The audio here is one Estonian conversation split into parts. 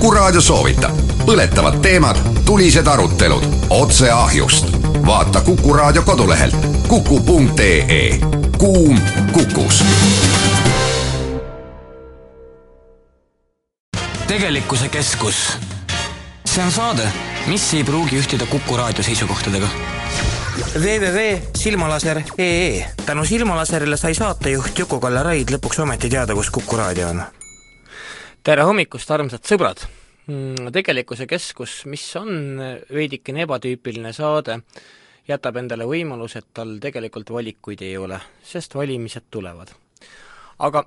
Kuku Raadio soovitab põletavad teemad, tulised arutelud otse ahjust. vaata Kuku Raadio kodulehelt kuku.ee. kuum Kukus. tegelikkuse keskus. see on saade, mis ei pruugi ühtida Kuku Raadio seisukohtadega www.silmalaser.ee tänu Silmalaserile sai saatejuht Juku-Kalle Raid lõpuks ometi teada, kus Kuku raadio on. Tere hommikust, armsad sõbrad! Mm, tegelikkuse keskus, mis on veidikene ebatüüpiline saade, jätab endale võimaluse, et tal tegelikult valikuid ei ole, sest valimised tulevad. aga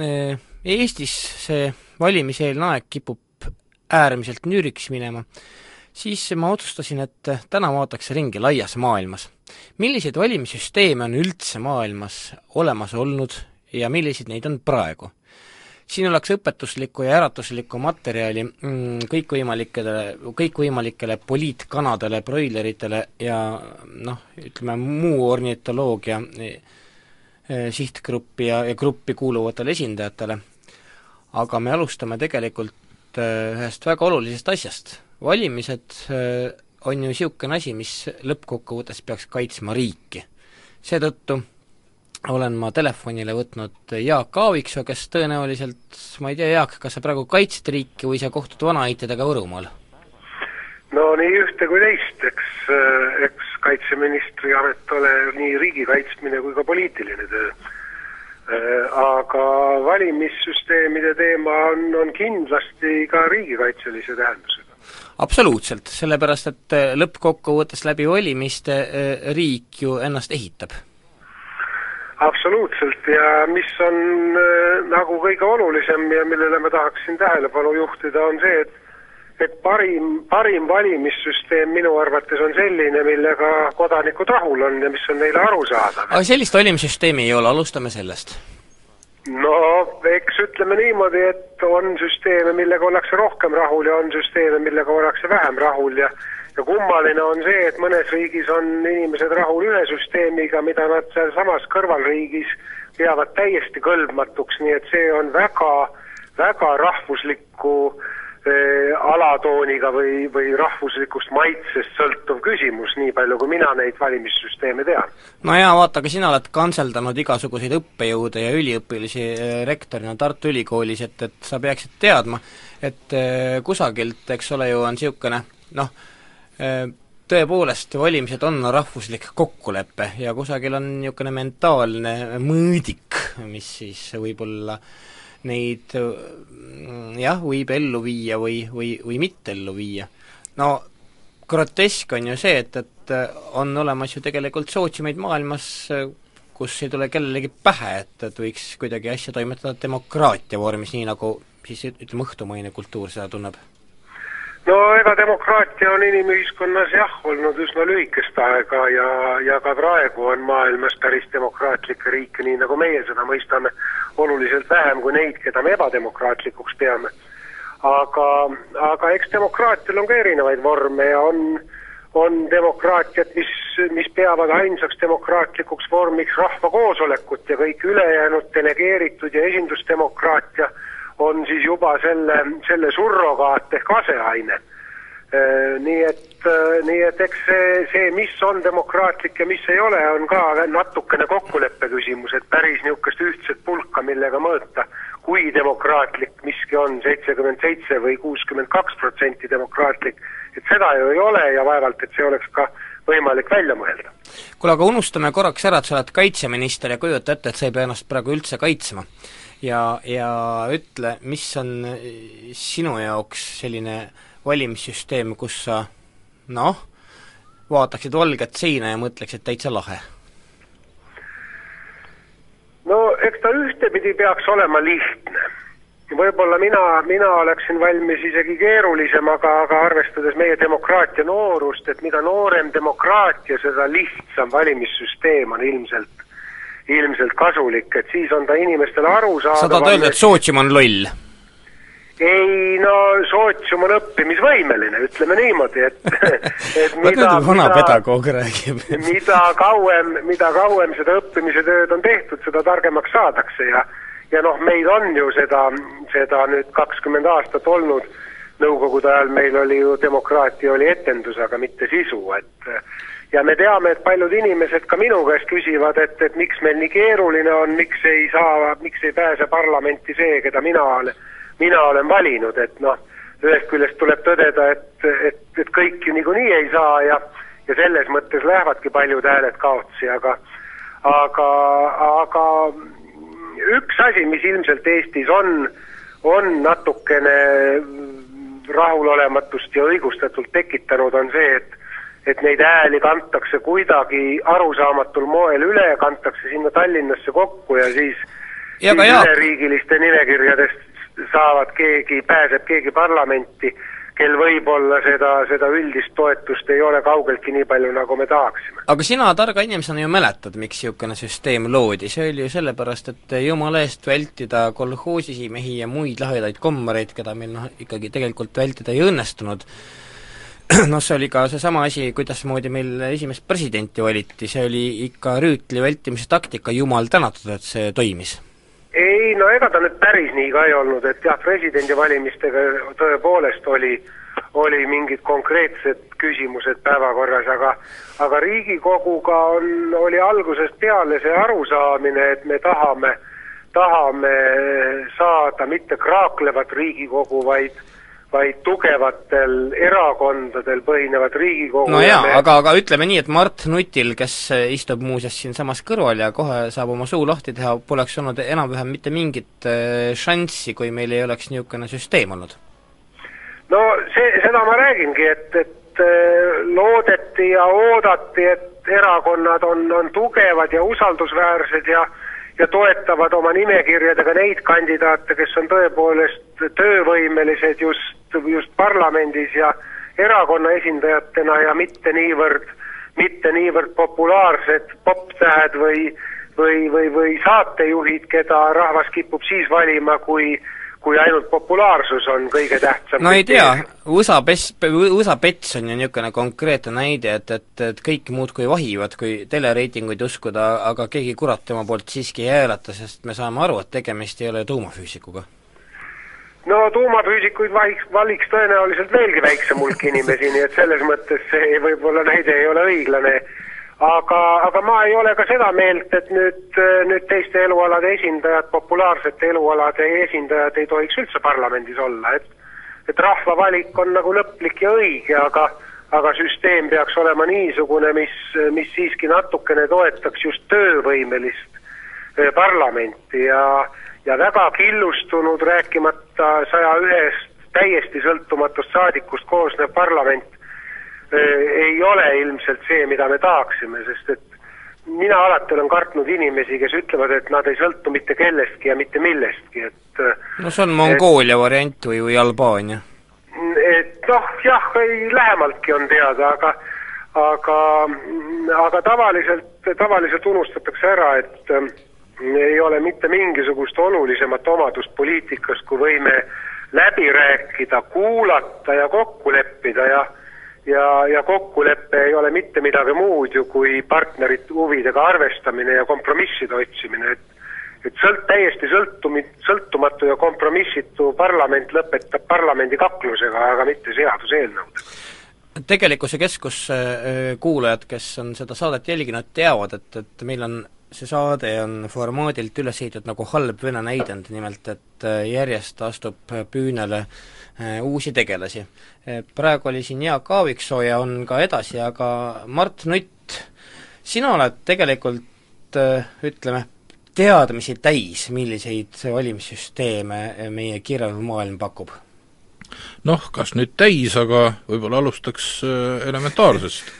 eh, Eestis see valimiseelne aeg kipub äärmiselt nüriks minema siis ma otsustasin, et täna vaataks ringi laias maailmas. milliseid valimissüsteeme on üldse maailmas olemas olnud ja milliseid neid on praegu? Siin oleks õpetuslikku ja äratuslikku materjali mm, kõikvõimalikele, kõikvõimalikele poliitkanadele, broileritele ja noh, ütleme muu ornitoloogia e, e, sihtgruppi ja, ja gruppi kuuluvatele esindajatele, aga me alustame tegelikult e, ühest väga olulisest asjast valimised on ju niisugune asi, mis lõppkokkuvõttes peaks kaitsma riiki. seetõttu olen ma telefonile võtnud Jaak Aaviksoo, kes tõenäoliselt, ma ei tea, Jaak, kas sa praegu kaitsed riiki või sa kohtud vanaheitjadega Võrumaal? no nii ühte kui teist, eks, äh, eks kaitseministri amet ole nii riigi kaitsmine kui ka poliitiline töö. Äh, aga valimissüsteemide teema on, on kindlasti ka riigikaitselise tähendusega absoluutselt, sellepärast et äh, lõppkokkuvõttes läbi valimiste riik ju ennast ehitab. Absoluutselt. Ja mis on äh, nagu kõige olulisem ja millele ma tahaksin tähelepanu juhtida, on see, et et parim, parim valimissüsteem minu arvates on selline, millega kodanikud rahul on ja mis on neile arusaadav. aga sellist valimissüsteemi ei ole, alustame sellest. No eks ütleme niimoodi, et on süsteeme, millega ollakse rohkem rahul ja on süsteeme, millega ollakse vähem rahul ja ja kummaline on see, et mõnes riigis on inimesed rahul ühe süsteemiga, mida nad sealsamas kõrvalriigis peavad täiesti kõlbmatuks, nii et see on väga, väga rahvuslikku äh, alatooniga või, või rahvuslikust maitsest sõltuv küsimus, nii palju kui mina neid valimissüsteeme tean. no jaa, vaata, aga sina oled kantseldanud igasuguseid õppejõude ja üliõpilasi eh, rektorina Tartu Ülikoolis, et, et sa peaksid teadma, et eh, kusagilt, eks ole ju, on niisugune noh, tõepoolest, valimised on rahvuslik kokkulepe ja kusagil on niisugune mentaalne mõõdik, mis siis võib-olla äh, neid mm, jah, võib ellu viia või, või, või mitte ellu viia. no grotesk on ju see, et, et on olemas ju tegelikult sootsiumeid maailmas, kus ei tule kellelegi pähe, et, et võiks kuidagi asja toimetada demokraatia vormis, nii nagu siis ütleme, õhtumaine kultuur seda tunneb no ega demokraatia on inimühiskonnas jah, olnud üsna lühikest aega ja, ja ka praegu on maailmas päris demokraatlikke riike, nii nagu meie seda mõistame, oluliselt vähem kui neid, keda me ebademokraatlikuks peame. aga, aga eks demokraatial on ka erinevaid vorme ja on, on demokraatiat, mis, mis peavad ainsaks demokraatlikuks vormiks rahvakoosolekut ja kõik ülejäänud delegeeritud ja esindusdemokraatia on siis juba selle, selle surrogaat ehk aseaine. Äh, nii et, äh, nii et eks see, see, mis on demokraatlik ja mis ei ole, on ka natukene kokkuleppe küsimus, et päris niisugust ühtset pulka, millega mõõta, kui demokraatlik miski on, seitsekümmend seitse või kuuskümmend kaks protsenti demokraatlik, et seda ju ei ole ja vaevalt, et see oleks ka võimalik välja mõelda. kuule, aga unustame korraks ära, et sa oled kaitseminister ja kujuta ette, et sa ei pea ennast praegu üldse kaitsma ja, ja ütle, mis on sinu jaoks selline valimissüsteem, kus sa noh, vaataksid valget seina ja mõtleksid täitsa lahe? no eks ta ühtepidi peaks olema lihtne. võib-olla mina, mina oleksin valmis isegi keerulisem, aga, aga arvestades meie demokraatia noorust, et mida noorem demokraatia, seda lihtsam valimissüsteem on ilmselt ilmselt kasulik, et siis on ta inimestele arusaadav. sa tahad öelda, et sootsium on loll? ei no sootsium on õppimisvõimeline, ütleme niimoodi, et et mida, vana pedagoog räägib mida kauem, mida kauem seda õppimise tööd on tehtud, seda targemaks saadakse ja ja noh, meil on ju seda, seda nüüd kakskümmend aastat olnud nõukogude ajal meil oli ju demokraatia oli etendus, aga mitte sisu, et ja me teame, et paljud inimesed ka minu käest küsivad, et, et miks meil nii keeruline on, miks ei saa, miks ei pääse parlamenti see, keda mina olen, mina olen valinud, et noh, ühest küljest tuleb tõdeda, et, et, et kõik ju niikuinii ei saa ja ja selles mõttes lähevadki paljud hääled kaotsi, aga aga, aga üks asi, mis ilmselt Eestis on, on natukene rahulolematust ja õigustatult tekitanud, on see, et et neid hääli kantakse kuidagi arusaamatul moel üle, kantakse sinna Tallinnasse kokku ja siis, Ja siis üleriigiliste nimekirjadest saavad keegi, pääseb keegi parlamenti, kel võib-olla seda, seda üldist toetust ei ole kaugeltki nii palju, nagu me tahaksime. aga sina targa inimesena ju mäletad, miks niisugune süsteem loodi, see oli ju sellepärast, et jumala eest vältida kolhoosisimehi ja muid lahedaid kommareid, keda meil noh, ikkagi tegelikult vältida ei õnnestunud, noh, see oli ka seesama asi, kuidasmoodi meil esimest presidenti valiti, see oli ikka rüütli vältimise taktika, jumal tänatud, et see toimis. Ei no ega ta nüüd päris nii ka ei olnud, et jah, presidendivalimistega tõepoolest oli, oli mingid konkreetsed küsimused päevakorras, aga aga Riigikoguga on, oli algusest peale see arusaamine, et me tahame, tahame saada mitte kraaklevat Riigikogu, vaid vaid tugevatel erakondadel põhinevat Riigikogu no jaa, aga, aga ütleme nii, et Mart Nutil, kes istub muuseas siinsamas kõrval ja kohe saab oma suu lahti teha, poleks olnud enam-vähem mitte mingit äh, šanssi, kui meil ei oleks niisugune süsteem olnud. no see, seda ma räägingi, et, et äh, loodeti ja oodati, et erakonnad on, on tugevad ja usaldusväärsed ja ja toetavad oma nimekirjadega neid kandidaate, kes on tõepoolest töövõimelised just, just parlamendis ja erakonna esindajatena ja mitte niivõrd, mitte niivõrd populaarsed poptähed või või, või, või saatejuhid, keda rahvas kipub siis valima, kui kui ainult populaarsus on kõige tähtsam. no ei tea, USA pes-, USA Pets on ju niisugune konkreetne näide, et, et, et kõik muudkui vahivad, kui telereitinguid uskuda, aga keegi kurat tema poolt siiski ei hääleta, sest me saame aru, et tegemist ei ole tuumafüüsikuga. no tuumafüüsikuid valiks, valiks tõenäoliselt veelgi väiksem hulk inimesi, nii et selles mõttes see võib-olla näide ei ole õiglane aga, aga ma ei ole ka seda meelt, et nüüd, nüüd teiste elualade esindajad, populaarsete elualade esindajad ei tohiks üldse parlamendis olla, et et rahva valik on nagu lõplik ja õige, aga aga süsteem peaks olema niisugune, mis, mis siiski natukene toetaks just töövõimelist eh, parlamenti ja ja väga killustunud, rääkimata saja ühest täiesti sõltumatust saadikust koosnev parlament ei ole ilmselt see, mida me tahaksime, sest et mina alati olen kartnud inimesi, kes ütlevad, et nad ei sõltu mitte kellestki ja mitte millestki, et no see on Mongoolia et, variant või, või Albaania. et noh, jah, ei lähemaltki on teada, aga aga, aga tavaliselt, tavaliselt unustatakse ära, et äh, ei ole mitte mingisugust olulisemat omadust poliitikas, kui võime läbi rääkida, kuulata ja kokku leppida ja ja, ja kokkulepe ei ole mitte midagi muud ju kui partnerite huvidega arvestamine ja kompromisside otsimine, et et sõlt-, täiesti sõltumi-, sõltumatu ja kompromissitu parlament lõpetab parlamendi kaklusega, aga mitte seaduseelnõudega. tegelikkuse Keskus kuulajad, kes on seda saadet jälginud, teavad, et, et meil on see saade on formaadilt üles ehitatud nagu halb vene näidend, nimelt et järjest astub püünele uusi tegelasi. praegu oli siin Jaak Aaviksoo ja on ka edasi, aga Mart Nutt, sina oled tegelikult ütleme, teadmisi täis, milliseid valimissüsteeme meie kirjav maailm pakub? noh, kas nüüd täis, aga võib-olla alustaks elementaarsest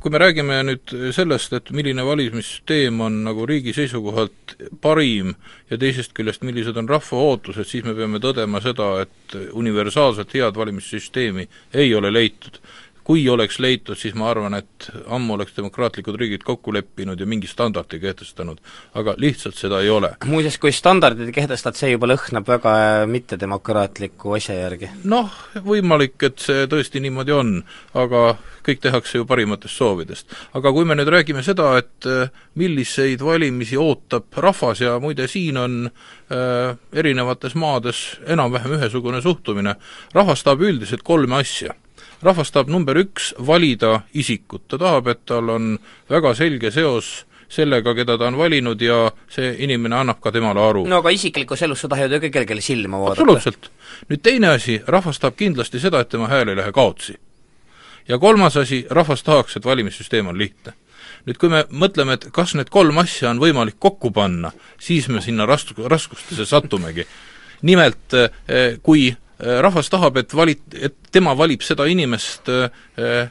kui me räägime nüüd sellest, et milline valimissüsteem on nagu riigi seisukohalt parim ja teisest küljest, millised on rahva ootused, siis me peame tõdema seda, et universaalselt head valimissüsteemi ei ole leitud. Kui oleks leitud, siis ma arvan, et ammu oleks demokraatlikud riigid kokku leppinud ja mingi standardi kehtestanud. aga lihtsalt seda ei ole. muuseas, kui standardid kehtestad, see juba lõhnab väga mittedemokraatliku asja järgi. noh, võimalik, et see tõesti niimoodi on, aga kõik tehakse ju parimatest soovidest. aga kui me nüüd räägime seda, et äh, milliseid valimisi ootab rahvas ja muide, siin on äh, erinevates maades enam-vähem ühesugune suhtumine, rahvas tahab üldiselt kolme asja rahvas tahab number üks valida isikut, ta tahab, et tal on väga selge seos sellega, keda ta on valinud ja see inimene annab ka temale aru. no aga isiklikus elus sa tahad ju ka kellelegi silma vaadata. absoluutselt. nüüd teine asi, rahvas tahab kindlasti seda, et tema hääl ei lähe kaotsi. ja kolmas asi, rahvas tahaks, et valimissüsteem on lihtne nüüd kui me mõtleme, et kas need kolm asja on võimalik kokku panna, siis me sinna ras-, raskustesse satumegi. nimelt, eh, kui rahvas tahab, et valit-, et tema valib seda inimest, äh, äh,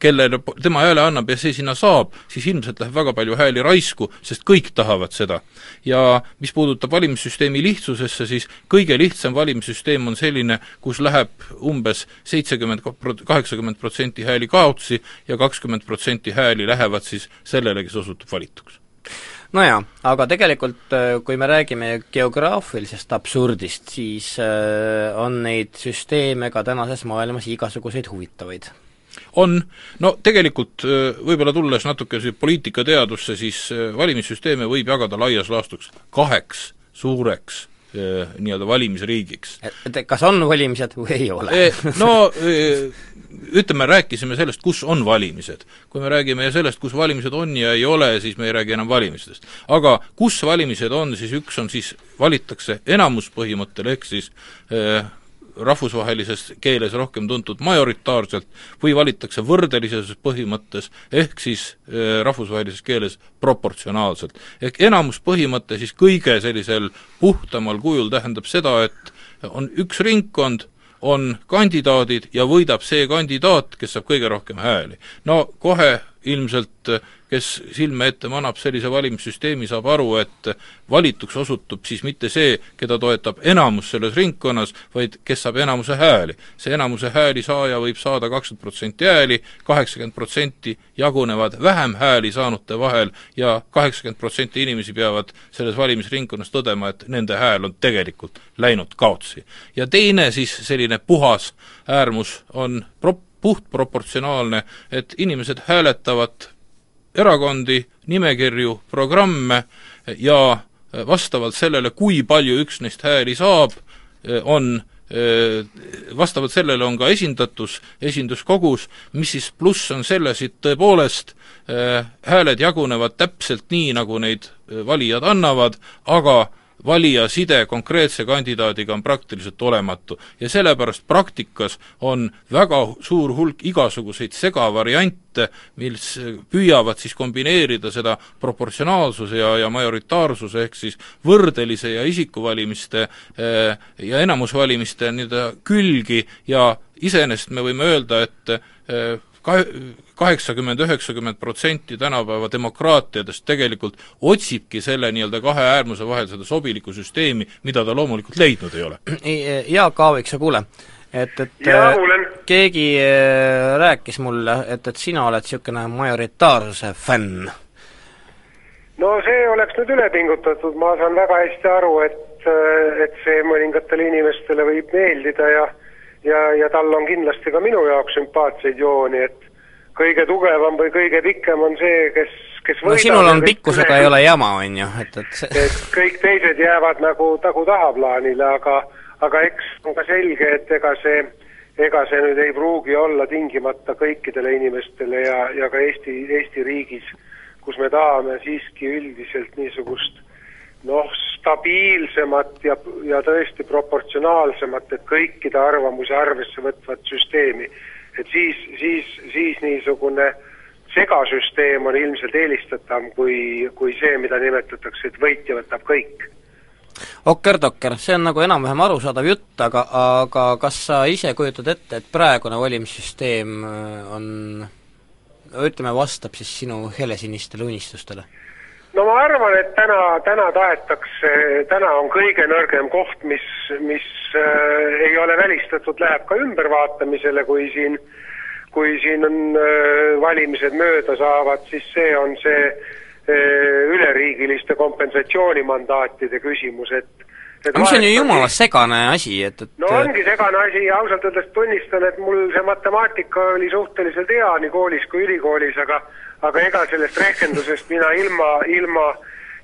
kellele tema hääle annab ja see sinna saab, siis ilmselt läheb väga palju hääli raisku, sest kõik tahavad seda. ja mis puudutab valimissüsteemi lihtsusesse, siis kõige lihtsam valimissüsteem on selline, kus läheb umbes seitsekümmend, kaheksakümmend protsenti hääli kaotsi ja kakskümmend protsenti hääli lähevad siis sellele, kes osutub valituks no jaa, aga tegelikult äh, kui me räägime geograafilisest absurdist, siis äh, on neid süsteeme ka tänases maailmas igasuguseid huvitavaid on, no tegelikult äh, võib-olla tulles natuke poliitikateadusse, siis valimissüsteeme võib jagada laias laastus kaheks suureks nii-öelda valimisriigiks. et kas on valimised või ei ole? no ütleme, rääkisime sellest, kus on valimised. kui me räägime sellest, kus valimised on ja ei ole, siis me ei räägi enam valimistest. aga kus valimised on, siis üks on siis, valitakse enamuspõhimõttel, ehk siis äh, rahvusvahelises keeles rohkem tuntud majoritaarselt või valitakse võrdelises põhimõttes, ehk siis äh, rahvusvahelises keeles proportsionaalselt. ehk enamuspõhimõte siis kõige sellisel puhtamal kujul tähendab seda, et on üks ringkond, on kandidaadid ja võidab see kandidaat, kes saab kõige rohkem hääli. no kohe ilmselt kes silme ette manab sellise valimissüsteemi, saab aru, et valituks osutub siis mitte see, keda toetab enamus selles ringkonnas, vaid kes saab enamuse hääli. see enamuse hääli saaja võib saada kakskümmend protsenti hääli, kaheksakümmend protsenti jagunevad vähem hääli saanute vahel ja kaheksakümmend protsenti inimesi peavad selles valimisringkonnas tõdema, et nende hääl on tegelikult läinud kaotsi. ja teine siis selline puhas äärmus on pro-, puhtproportsionaalne, et inimesed hääletavad erakondi, nimekirju, programme ja vastavalt sellele, kui palju üks neist hääli saab, on vastavalt sellele on ka esindatus esinduskogus, mis siis pluss on selles, et tõepoolest hääled jagunevad täpselt nii, nagu neid valijad annavad, aga valija side konkreetse kandidaadiga on praktiliselt olematu. Ja sellepärast praktikas on väga suur hulk igasuguseid segavariante, mis püüavad siis kombineerida seda proportsionaalsuse ja, ja majoritaarsuse ehk siis võrdelise ja isikuvalimiste eh, ja enamusvalimiste nii-öelda külgi ja iseenesest me võime öelda, et eh, ka-, kaheksakümmend, üheksakümmend protsenti tänapäeva demokraatiadest tegelikult otsibki selle nii-öelda kahe äärmuse vahel seda sobilikku süsteemi, mida ta loomulikult leidnud ei ole. Jaak Aavik, sa kuule, et, et Jaa, kuulen. keegi äh, rääkis mulle, et, et sina oled niisugune majoritaarsuse fänn. no see oleks nüüd üle pingutatud, ma saan väga hästi aru, et, et see mõningatele inimestele võib meeldida ja ja, ja tal on kindlasti ka minu jaoks sümpaatseid jooni, et kõige tugevam või kõige pikem on see, kes, kes no sinul on pikkusega ei ole jama, on ju, et, et see et kõik teised jäävad nagu tagu tahaplaanile, aga aga eks on ka selge, et ega see, ega see nüüd ei pruugi olla tingimata kõikidele inimestele ja, ja ka Eesti, Eesti riigis, kus me tahame siiski üldiselt niisugust noh, stabiilsemat ja, ja tõesti proportsionaalsemat, et kõikide arvamusi arvesse võtvat süsteemi et siis, siis, siis niisugune segasüsteem on ilmselt eelistatav kui, kui see, mida nimetatakse, et võitja võtab kõik. okker-tokker, see on nagu enam-vähem arusaadav jutt, aga, aga kas sa ise kujutad ette, et praegune valimissüsteem äh, on ütleme, vastab siis sinu helesinistele unistustele? No ma arvan, et täna, täna tahetakse, täna on kõige nõrgem koht, mis, mis äh, ei ole välistatud, läheb ka ümbervaatamisele, kui siin kui siin on äh, valimised mööda saavad, siis see on see äh, üleriigiliste kompensatsioonimandaatide küsimus, et aga mis on ju jumala segane asi, et, et no ongi segane asi ja ausalt öeldes tunnistan, et mul see matemaatika oli suhteliselt hea nii koolis kui ülikoolis, aga aga ega sellest rehkendusest mina ilma, ilma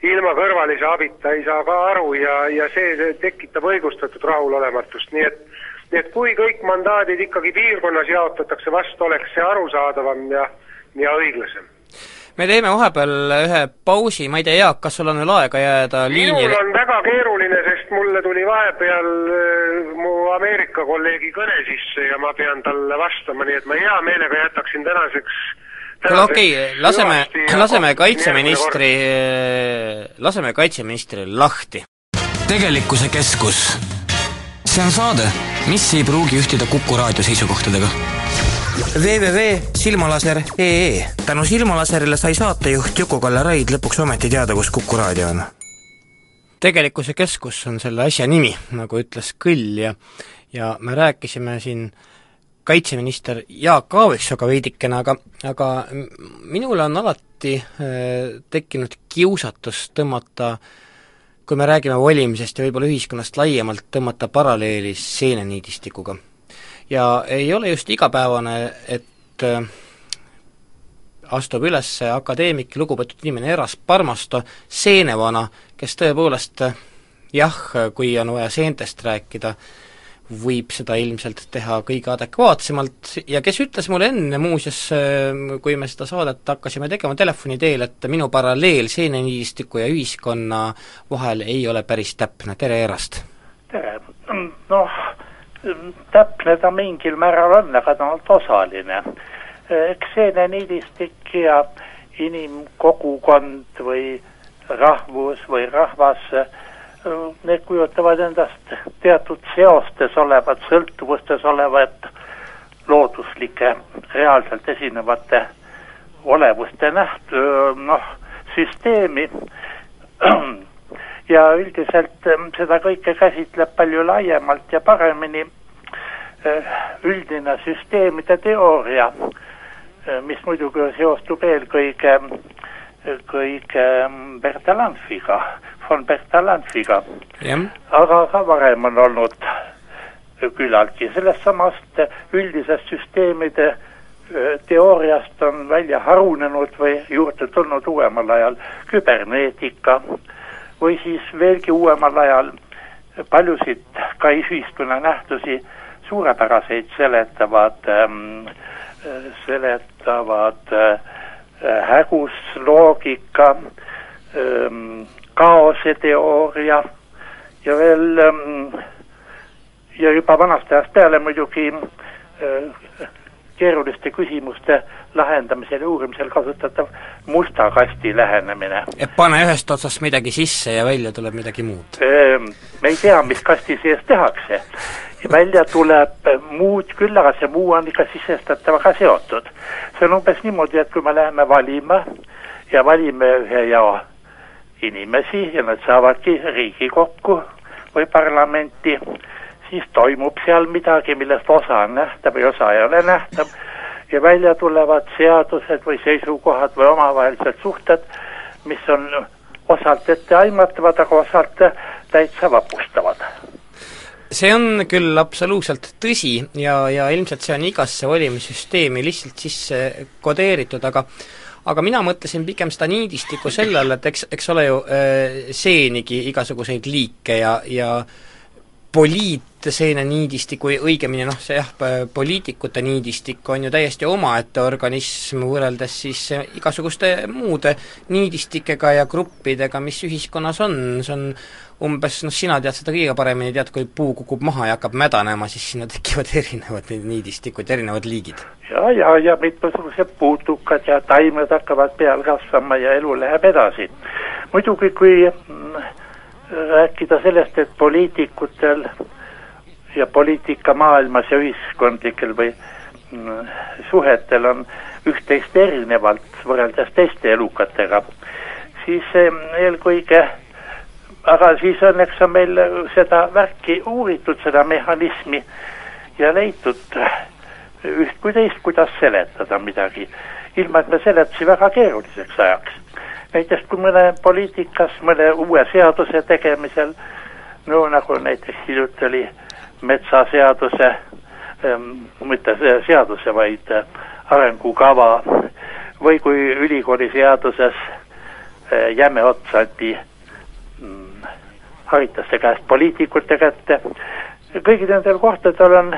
ilma kõrvalise abita ei saa ka aru ja, ja see, tekitab õigustatud rahulolematust, nii et nii et kui kõik mandaadid ikkagi piirkonnas jaotatakse vastu, oleks see arusaadavam ja, ja õiglasem. Me teeme vahepeal ühe pausi, ma ei tea, Jaak, kas sul on veel aega jääda liinile? minul on väga keeruline, sest mulle tuli vahepeal äh, mu Ameerika kolleegi kõne sisse ja ma pean talle vastama, nii et ma hea meelega jätaksin tänaseks kuule okei okay,, laseme, laseme kaitseministri, laseme kaitseministrile lahti. tegelikkuse keskus. see on saade, mis ei pruugi ühtida Kuku raadio seisukohtadega www.silmalaser.ee tänu Silmalaserile sai saatejuht Juku-Kalle Raid lõpuks ometi teada, kus Kuku raadio on. tegelikkuse keskus on selle asja nimi, nagu ütles Kõll ja ja me rääkisime siin kaitseminister Jaak Aaviksooga veidikene, aga, aga minule on alati äh, tekkinud kiusatus tõmmata kui me räägime valimisest ja võib-olla ühiskonnast laiemalt, tõmmata paralleeli seeneniidistikuga. Ja ei ole just igapäevane, et äh, astub üles akadeemik, lugupeetud inimene Eras Parmasto, seenevana, kes tõepoolest jah, kui on vaja seentest rääkida, võib seda ilmselt teha kõige adekvaatsemalt ja kes ütles mulle enne muuseas, äh, kui me seda saadet hakkasime tegema telefoni teel, et minu paralleel seeneniidistiku ja ühiskonna vahel ei ole päris täpne, tere Erast! tere, noh täpne ta mingil määral on, aga ta on osaline. eks seeneniidistik ja inimkogukond või rahvus või rahvas, need kujutavad endast teatud seostes olevat, sõltuvustes olevat looduslike, reaalselt esinevate olevuste näht-, noh, süsteemi. Ja üldiselt seda kõike käsitleb palju laiemalt ja paremini äh, üldine süsteemide teooria, äh, mis muidugi seostub eelkõige, kõige ähm, Bertalanfiga, von Bertalanfiga. aga ka varem on olnud küllaltki, sellest samast üldisest süsteemide äh, teooriast on välja harunenud või juurde tulnud uuemal ajal küberneetika või siis veelgi uuemal ajal paljusid ka ühiskonna nähtusi suurepäraseid seletavad ähm,, seletavad äh, hägusloogika ähm,, kaoseteooria ja veel ähm, ja juba vanast ajast peale muidugi äh, keeruliste küsimuste lahendamisel ja uurimisel kasutatav musta kasti lähenemine. et pane ühest otsast midagi sisse ja välja tuleb midagi muud? Ehm, me ei tea, mis kasti sees tehakse. välja tuleb muud küll, aga see muu on ikka sisestatavaga seotud. see on umbes niimoodi, et kui me läheme valima ja valime ühe jao inimesi ja nad saavadki Riigikokku või parlamenti, siis toimub seal midagi, millest osa on nähtav ja osa ei ole nähtav. Ja välja tulevad seadused või seisukohad või omavahelised suhted, mis on osalt etteaimatavad, aga osalt täitsa vapustavad. See on küll absoluutselt tõsi ja, ja ilmselt see on igasse valimissüsteemi lihtsalt sisse kodeeritud, aga aga mina mõtlesin pigem seda niidistikku selle all, et eks, eks ole ju äh, seenigi igasuguseid liike ja, ja poliitseene niidistik või õigemini noh, see jah, poliitikute niidistik on ju täiesti omaette organism võrreldes siis igasuguste muude niidistikega ja gruppidega, mis ühiskonnas on, see on umbes noh, sina tead seda kõige paremini, tead, kui puu kukub maha ja hakkab mädanema, siis sinna tekivad erinevad niidistikud, erinevad liigid. ja, ja, ja mitmesugused puutukad ja taimed hakkavad peal kasvama ja elu läheb edasi. muidugi, kui mm, rääkida sellest, et poliitikutel ja poliitikamaailmas ja ühiskondlikel või mm, suhetel on üht-teist erinevalt võrreldes teiste elukatega, siis eelkõige, aga siis õnneks on meil seda värki uuritud, seda mehhanismi ja leitud üht kui teist, kuidas seletada midagi, ilma et me seletusi väga keeruliseks ajaks. näiteks kui mõne poliitikas, mõne uue seaduse tegemisel, no nagu näiteks hiljuti oli metsaseaduse ähm,, mitte seaduse, vaid äh, arengukava või kui ülikooli seaduses äh, jäme ots anti mm, haritaste käest poliitikute kätte, kõigil nendel kohtadel on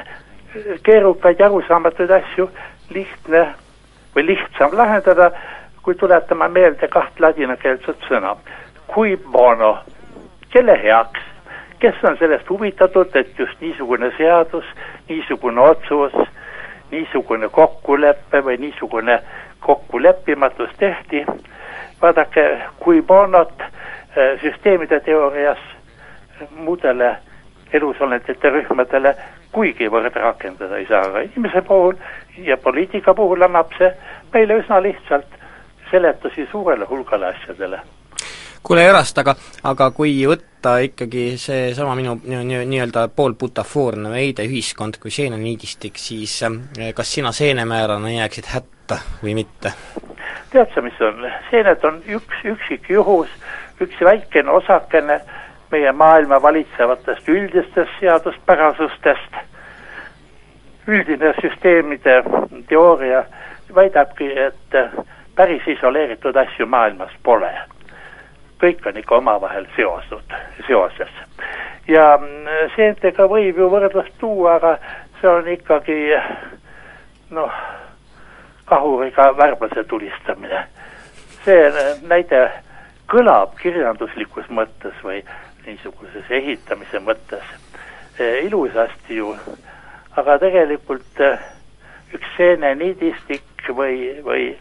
keerukaid ja arusaamatuid asju lihtne või lihtsam lahendada, kui tuletame meelde kaht ladinakeelset sõna. Cui bono, kelle heaks, kes on sellest huvitatud, et just niisugune seadus, niisugune otsus, niisugune kokkulepe või niisugune kokkuleppimatus tehti. vaadake, cui bonot eh, süsteemide teoorias muudele elusolendite rühmadele kuigivõrd rakendada ei saa, aga inimese puhul ja poliitika puhul annab see meile üsna lihtsalt seletusi suurele hulgale asjadele. Kuule, Erast, aga, aga kui võtta ikkagi seesama minu nii-öelda poolbutafoorne väide ühiskond kui seeneniidistik, siis eh, kas sina seenemäärana jääksid hätta või mitte? tead sa, mis on, seened on üks üksik juhus, üks väikene osakene meie maailma valitsevatest üldistest seaduspärasustest. üldine süsteemide teooria väidabki, et päris isoleeritud asju maailmas pole. Kõik on ikka omavahel seostud, seoses. ja seentega võib ju võrdlust tuua, aga see on ikkagi noh, kahuriga värblase tulistamine. see näide kõlab kirjanduslikus mõttes või niisuguses ehitamise mõttes eh, ilusasti ju, aga tegelikult eh, üks seeneniidistik või, või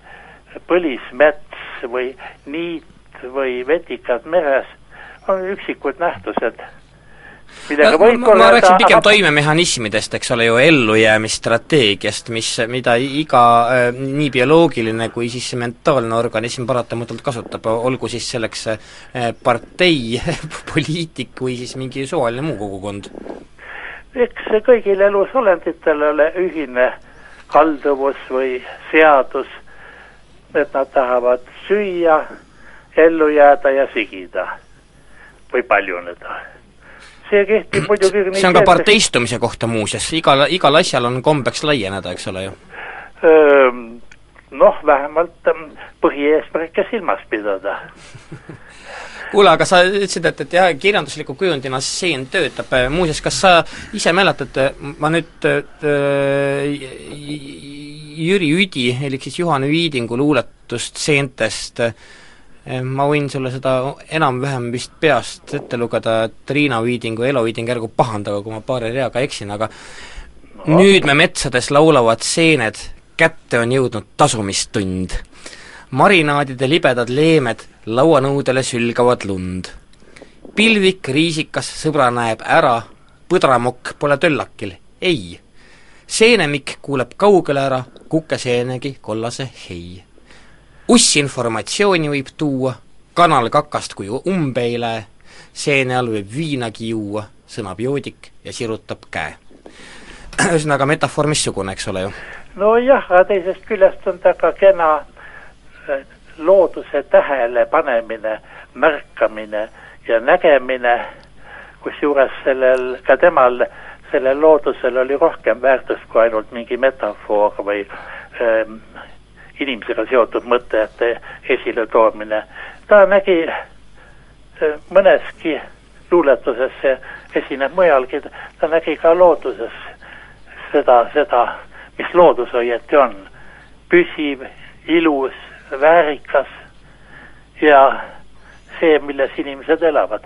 põlismets või niit või vetikad meres on üksikud nähtused millega võib ma, ma rääkisin pigem aga... toimemehhanismidest, eks ole ju, ellujäämisstrateegiast, mis, mida iga äh, nii bioloogiline kui siis mentaalne organism paratamatult kasutab, olgu siis selleks äh, partei poliitik või siis mingi suvaline muu kogukond? eks kõigil elusolenditel ole ühine kalduvus või seadus, et nad tahavad süüa, ellu jääda ja sigida või paljuneda see kehtib muidugi see on ka parteistumise kohta muuseas, igal, igal asjal on kombeks laieneda, eks ole ju? Noh, vähemalt põhieesmärke silmas pidada. Kuule, aga sa ütlesid, et, et jah, kirjandusliku kujundina seen töötab, muuseas, kas sa ise mäletad, ma nüüd äh, Jüri Üdi, elik siis Juhan Viidingu luuletust seentest äh, ma võin sulle seda enam-vähem vist peast ette lugeda, et Riina Viidingu, Elo Viiding, ärgu pahandagu, kui ma paari reaga eksin, aga nüüd me metsades laulavad seened, kätte on jõudnud tasumistund. marinaadide libedad leemed lauanõudele sülgavad lund. pilvik riisikas sõbra näeb ära, põdramokk pole töllakil, ei. seenemikk kuuleb kaugele ära kukeseenegi kollase hei ussinformatsiooni võib tuua, kanal kakast kui umbe ei lähe, seene all võib viinagi juua, sõnab joodik ja sirutab käe. ühesõnaga metafoor missugune, eks ole ju? nojah, aga teisest küljest on ta ka kena äh, looduse tähelepanemine, märkamine ja nägemine, kusjuures sellel, ka temal, sellel loodusel oli rohkem väärtust kui ainult mingi metafoor või ähm, inimesega seotud mõtete esiletoomine. ta nägi e, mõneski luuletuses, see esineb mujalgi, ta nägi ka looduses seda, seda, mis loodus õieti on. püsiv, ilus, väärikas ja see, milles inimesed elavad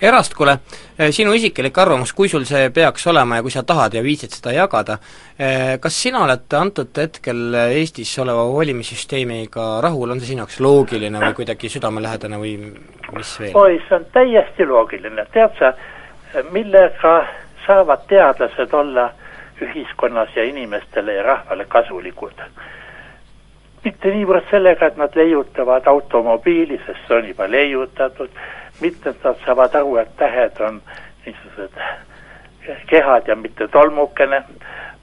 Erast, kuule, eh, sinu isiklik arvamus, kui sul see peaks olema ja kui sa tahad ja viitsid seda jagada, eh, kas sina oled antud hetkel Eestis oleva valimissüsteemiga rahul, on see sinu jaoks loogiline või kuidagi südamelähedane või mis veel? oi, see on täiesti loogiline, tead sa, millega saavad teadlased olla ühiskonnas ja inimestele ja rahvale kasulikud? mitte niivõrd sellega, et nad leiutavad automobiili, sest see on juba leiutatud, mitmed nad saavad aru, et tähed on niisugused kehad ja mitte tolmukene.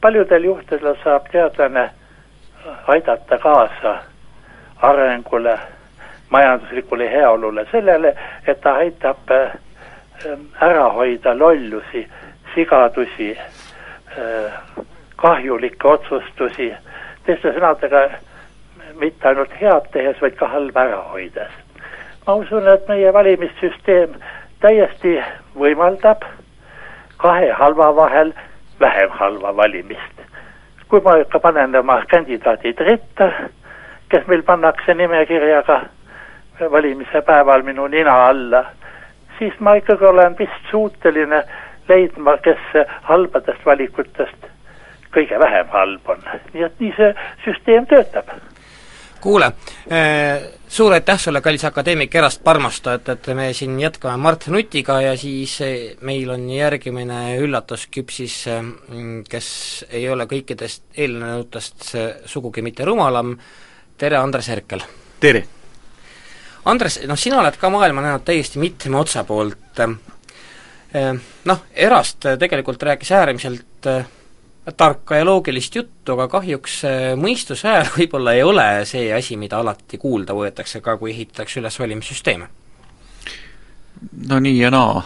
paljudel juhtudel saab teadlane aidata kaasa arengule, majanduslikule heaolule, sellele, et ta aitab ära hoida lollusi, sigadusi, kahjulikke otsustusi, teiste sõnadega mitte ainult head tehes, vaid ka halba ära hoides. Ma usun, et meie valimissüsteem täiesti võimaldab kahe halva vahel vähem halva valimist. kui ma ikka panen oma kandidaadid ritta, kes meil pannakse nimekirjaga valimise päeval minu nina alla, siis ma ikkagi olen vist suuteline leidma, kes halbadest valikutest kõige vähem halb on. nii et nii see süsteem töötab kuule, äh, suur aitäh sulle, kallis akadeemik Erast Parmast, et, et me siin jätkame Mart Nutiga ja siis äh, meil on järgmine üllatusküpsis, äh, kes ei ole kõikidest eelnevutest sugugi mitte rumalam, tere, Andres Herkel! tere! Andres, noh sina oled ka maailma näinud täiesti mitme otsa poolt, noh, Erast tegelikult rääkis äärmiselt tarka ja loogilist juttu, aga kahjuks mõistuse hääl võib-olla ei ole see asi, mida alati kuulda võetakse ka, kui ehitatakse üles valimissüsteeme. no nii ja naa.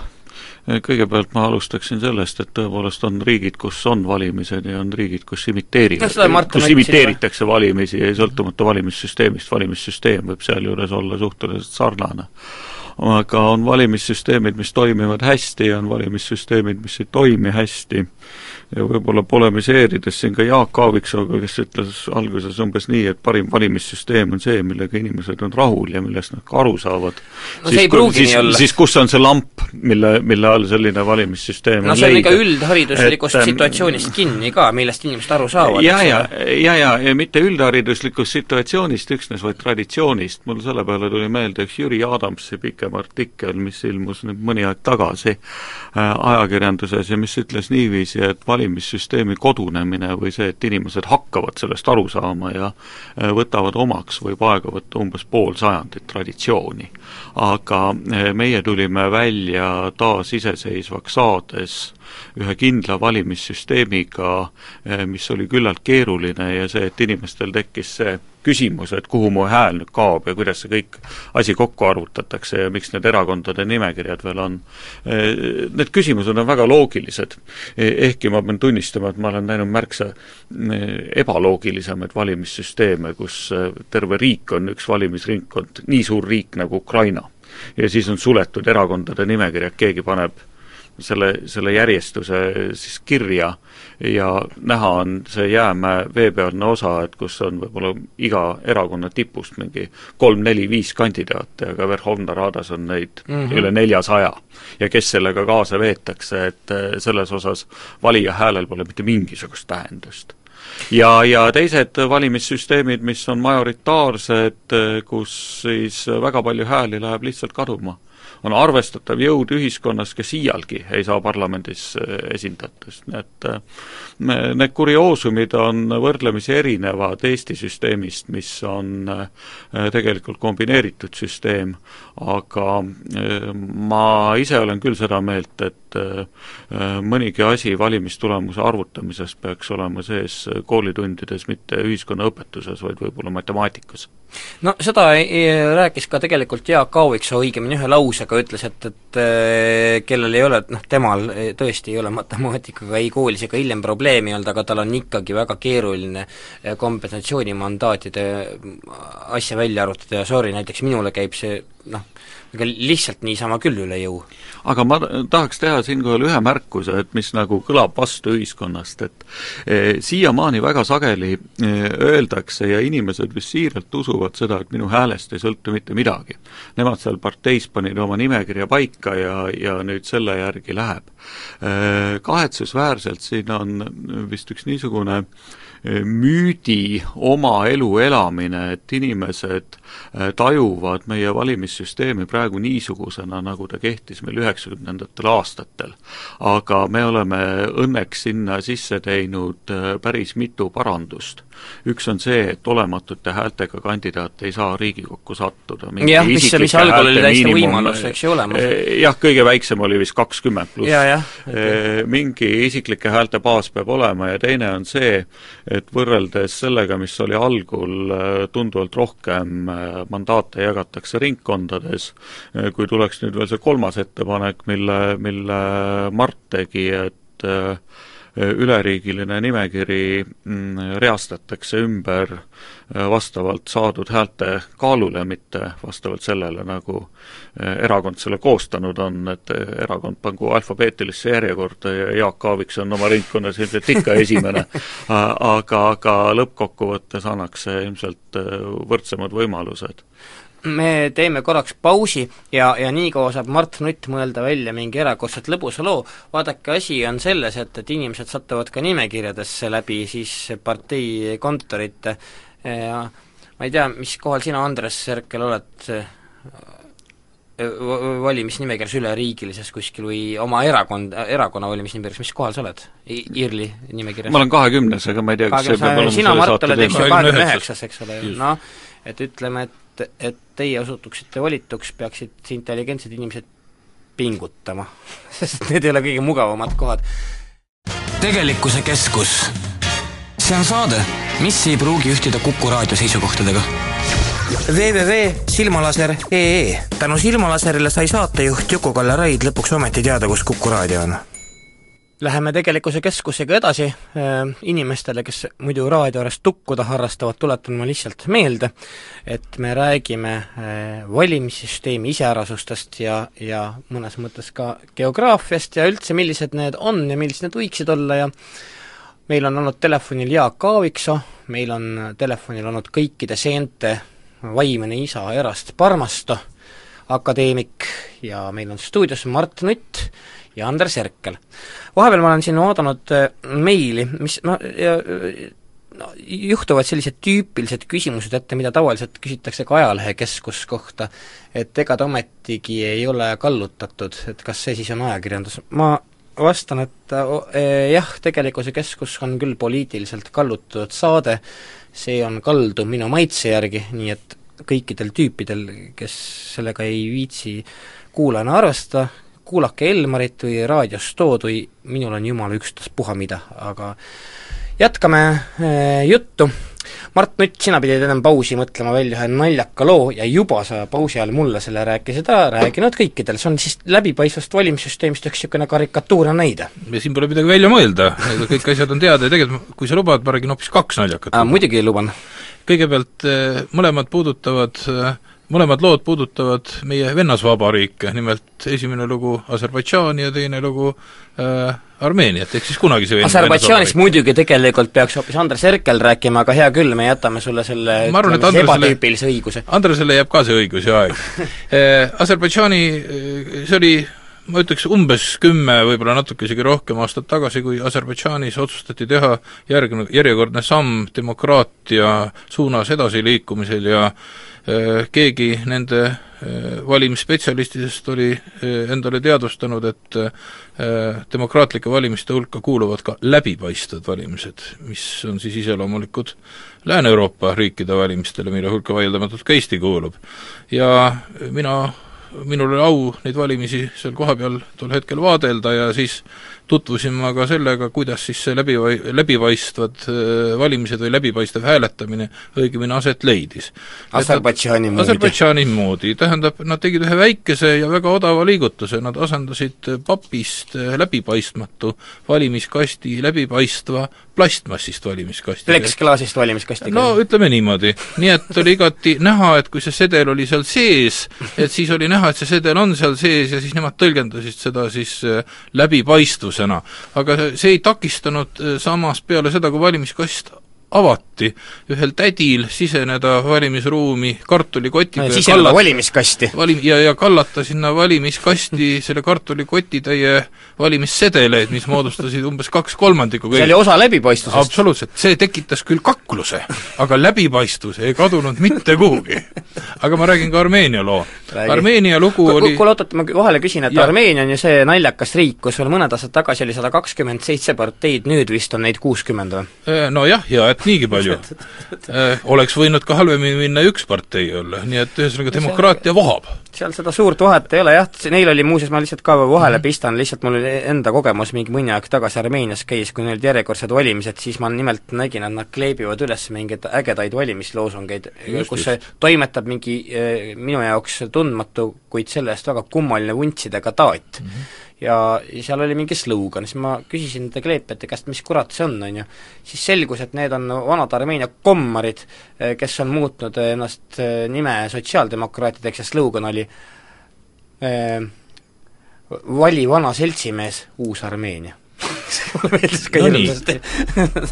kõigepealt ma alustaksin sellest, et tõepoolest on riigid, kus on valimised ja on riigid, kus imiteeritakse no,, kus imiteeritakse valimisi ja sõltumata valimissüsteemist, valimissüsteem võib sealjuures olla suhteliselt sarnane aga on valimissüsteemid, mis toimivad hästi ja on valimissüsteemid, mis ei toimi hästi ja võib-olla polemiseerides siin ka Jaak Aaviksooga, kes ütles alguses umbes nii, et parim valimissüsteem on see, millega inimesed on rahul ja millest nad ka aru saavad no nii olla. siis kus on see lamp, mille, mille all selline valimissüsteem no see on ikka üldhariduslikust et, ähm, situatsioonist kinni ka, millest inimesed aru saavad. ja, ja, ja, ja, ja mitte üldhariduslikust situatsioonist üksnes, vaid traditsioonist, mul selle peale tuli meelde üks Jüri Adamsi pikem artikkel, mis ilmus nüüd mõni aeg tagasi äh, ajakirjanduses ja mis ütles niiviisi, et valimissüsteemi kodunemine või see, et inimesed hakkavad sellest aru saama ja äh, võtavad omaks, võib aega võtta umbes pool sajandit traditsiooni. aga äh, meie tulime välja taasiseseisvaks saades ühe kindla valimissüsteemiga, eh, mis oli küllalt keeruline ja see, et inimestel tekkis see küsimus, et kuhu mu hääl nüüd kaob ja kuidas see kõik asi kokku arvutatakse ja miks need erakondade nimekirjad veel on. Eh, need küsimused on väga loogilised, e, ehkki ma pean tunnistama, et ma olen näinud märksa eh, ebaloogilisemaid valimissüsteeme, kus terve riik on üks valimisringkond, nii suur riik nagu Ukraina. ja siis on suletud erakondade nimekirjad, keegi paneb selle, selle järjestuse siis kirja ja näha on see jäämäe veepealne osa, et kus on võib-olla iga erakonna tipust mingi kolm-neli-viis kandidaati, aga Verhovna Radas on neid mm -hmm. üle neljasaja. ja kes sellega kaasa veetakse, et eh, selles osas valija häälel pole mitte mingisugust tähendust ja, ja teised valimissüsteemid, mis on majoritaarsed, eh, kus siis väga palju hääli läheb lihtsalt kaduma on arvestatav jõud ühiskonnas, kes iialgi ei saa parlamendis äh, esindatust, nii et äh, need kurioosumid on võrdlemisi erinevad Eesti süsteemist, mis on äh, tegelikult kombineeritud süsteem, aga ma ise olen küll seda meelt, et mõnigi asi valimistulemuse arvutamises peaks olema sees koolitundides, mitte ühiskonnaõpetuses, vaid võib-olla matemaatikas. No seda rääkis ka tegelikult Jaak Aaviksoo õigemini ühe lausega, ütles, et, et äh, kellel ei ole, noh temal tõesti ei ole matemaatikaga ei koolis ega hiljem probleemi olnud, aga tal on ikkagi väga keeruline äh, kompensatsioonimandaatide asja välja arvutada ja sorry, näiteks minule käib see noh, ega lihtsalt niisama küll üle jõu. aga ma tahaks teha siinkohal ühe märkuse, et mis nagu kõlab vastu ühiskonnast, et e, siiamaani väga sageli e, öeldakse ja inimesed vist siiralt usuvad seda, et minu häälest ei sõltu mitte midagi. Nemad seal parteis panid oma nimekirja paika ja, ja nüüd selle järgi läheb e,. Kahetsusväärselt siin on vist üks niisugune müüdi oma elu elamine, et inimesed äh, tajuvad meie valimissüsteemi praegu niisugusena, nagu ta kehtis meil üheksakümnendatel aastatel. aga me oleme õnneks sinna sisse teinud äh, päris mitu parandust üks on see, et olematute häältega kandidaat ei saa Riigikokku sattuda. jah, mis, mis algul oli täiesti võimalus, eks ju, olemas. Eh, jah, kõige väiksem oli vist kakskümmend pluss. Eh, mingi isiklike häälte baas peab olema ja teine on see, et võrreldes sellega, mis oli algul eh, tunduvalt rohkem mandaate jagatakse ringkondades, kui tuleks nüüd veel see kolmas ettepanek, mille, mille Mart tegi, et üleriigiline nimekiri mm, reastatakse ümber äh, vastavalt saadud häälte kaalule, mitte vastavalt sellele, nagu äh, erakond selle koostanud on, et äh, erakond pangu alfabeetilisse järjekorda ja Jaak Aaviksoo on oma ringkonnas ilmselt ikka esimene, aga, aga lõppkokkuvõttes annaks see ilmselt võrdsemad võimalused me teeme korraks pausi ja, ja niikaua saab Mart Nutt mõelda välja mingi erakordselt lõbusa loo, vaadake, asi on selles, et, et inimesed satuvad ka nimekirjadesse läbi siis partei kontorite ja ma ei tea, mis kohal sina, Andres Herkel, oled valimisnimekirjas üleriigilises kuskil või oma erakond, erakonna valimisnimekirjas, mis kohal sa oled? I? IRL-i nimekirjas? ma olen kahekümnes, aga ma ei tea, kas see peab olema sina, Mart, oled eks ju kahekümne üheksas, eks ole, noh, et ütleme, et et, et teie osutuksite valituks, peaksid intelligentsed inimesed pingutama sest need ei ole kõige mugavamad kohad. tegelikkuse keskus. see on saade, mis ei pruugi ühtida Kuku raadio seisukohtadega www.silmalaser.ee tänu Silmalaserile sai saatejuht Juku-Kalle Raid lõpuks ometi teada, kus Kuku raadio on Läheme tegelikkuse keskusega edasi, äh, inimestele, kes muidu raadio ääres tukkuda harrastavad, tuletan ma lihtsalt meelde, et me räägime äh, valimissüsteemi iseärasustest ja, ja mõnes mõttes ka geograafiast ja üldse, millised need on ja millised need võiksid olla ja meil on olnud telefonil Jaak Aaviksoo, meil on telefonil olnud kõikide seente vaimne isa Erast Parmasto, akadeemik, ja meil on stuudios Mart Nutt ja Andres Herkel. vahepeal ma olen siin vaadanud äh, meili, mis noh, no, juhtuvad sellised tüüpilised küsimused ette, mida tavaliselt küsitakse ka ajalehekeskus kohta, et ega ta ometigi ei ole kallutatud, et kas see siis on ajakirjandus, ma vastan, et äh, jah, tegelikkuse keskus on küll poliitiliselt kallutatud saade, see on kaldu minu maitse järgi, nii et kõikidel tüüpidel, kes sellega ei viitsi kuulajana arvestada, kuulake Elmarit või raadios tood või minul on jumala ükstaspuha mida, aga jätkame äh, juttu. Mart Nutt, sina pidid ennem pausi mõtlema välja ühe naljaka loo ja juba sa pausi ajal mulle selle rääkisid ära, rääkinud kõikidel, see on siis läbipaistvast valimissüsteemist üks niisugune karikatuurne näide. ja siin pole midagi välja mõelda, kõik asjad on teada ja tegelikult kui sa lubad, ma räägin hoopis kaks naljakat. muidugi luban. kõigepealt äh, mõlemad puudutavad äh, mõlemad lood puudutavad meie vennasvabariike, nimelt esimene lugu Aserbaidžaani ja teine lugu äh, Armeeniat, ehk siis kunagi see Aserbaidžaanist muidugi tegelikult peaks hoopis Andres Herkel rääkima, aga hea küll, me jätame sulle selle arvan, ütleme, ebatüüpilise õiguse. Andresele jääb ka see õigus ja aeg äh, Aserbaidžaani, äh, see oli ma ütleks umbes kümme, võib-olla natuke isegi rohkem aastat tagasi, kui Aserbaidžaanis otsustati teha järgne, järjekordne samm demokraatia suunas edasiliikumisel ja keegi nende äh, valimisspetsialistidest oli äh, endale teadvustanud, et demokraatlike valimiste hulka kuuluvad ka läbipaistvad valimised, mis on siis iseloomulikud Lääne-Euroopa riikide valimistele, mille hulka vaieldamatult ka Eesti kuulub. ja mina minul oli au neid valimisi seal kohapeal tol hetkel vaadelda ja siis tutvusin ma ka sellega, kuidas siis see läbi, läbipaistvad äh, valimised või läbipaistev hääletamine õigemini aset leidis. Aserbaidžaani moodi. Aserbaidžaani moodi, tähendab, nad tegid ühe väikese ja väga odava liigutuse, nad asendasid papist läbipaistmatu valimiskasti läbipaistva plastmassist valimiskasti. pleksklaasist valimiskasti. no ütleme niimoodi. nii et oli igati näha, et kui see sedel oli seal sees, et siis oli näha, et see sedel on seal sees ja siis nemad tõlgendasid seda siis äh, läbipaistvusena. aga see ei takistanud äh, samas peale seda, kui valimiskast avati ühel tädil siseneda valimisruumi kartulikotiga ja siseneda kallata, valimiskasti. valim-, ja, ja kallata sinna valimiskasti selle kartulikotitäie valimissedeleid, mis moodustasid umbes kaks kolmandikku see oli osa läbipaistvusest? absoluutselt, see tekitas küll kakluse, aga läbipaistvus ei kadunud mitte kuhugi. aga ma räägin ka Armeenia loo. Armeenia lugu K oli kuule, oot-oot, ma vahele küsin, et ja. Armeenia on ju see naljakas riik, kus veel mõned aastad tagasi oli sada kakskümmend seitse parteid, nüüd vist on neid kuuskümmend või? Äh, nojah, ja et niigi palju äh, oleks võinud ka halvemini minna üks partei olla, nii et ühesõnaga demokraatia vohab. seal seda suurt vahet ei ole jah, neil oli muuseas, ma lihtsalt ka vahele mhm. pistan, lihtsalt mul oli enda kogemus mingi mõni aeg tagasi Armeenias käis, kui neil olid järjekordsed valimised, siis ma nimelt nägin, et nad kleebivad üles mingeid ägedaid valimisloosungeid, kus just. toimetab mingi äh, minu jaoks tundmatu, kuid selle eest väga kummaline vuntsidega taat mm. -hmm ja seal oli mingi slogan, siis ma küsisin nende kleepijate käest, mis kurat see on, on ju. siis selgus, et need on vanad Armeenia kommarid, eh, kes on muutnud ennast eh, nime sotsiaaldemokraatideks ja slogan oli eh, vali vana seltsimees, uus Armeenia mulle meeldis ka no hirmsasti.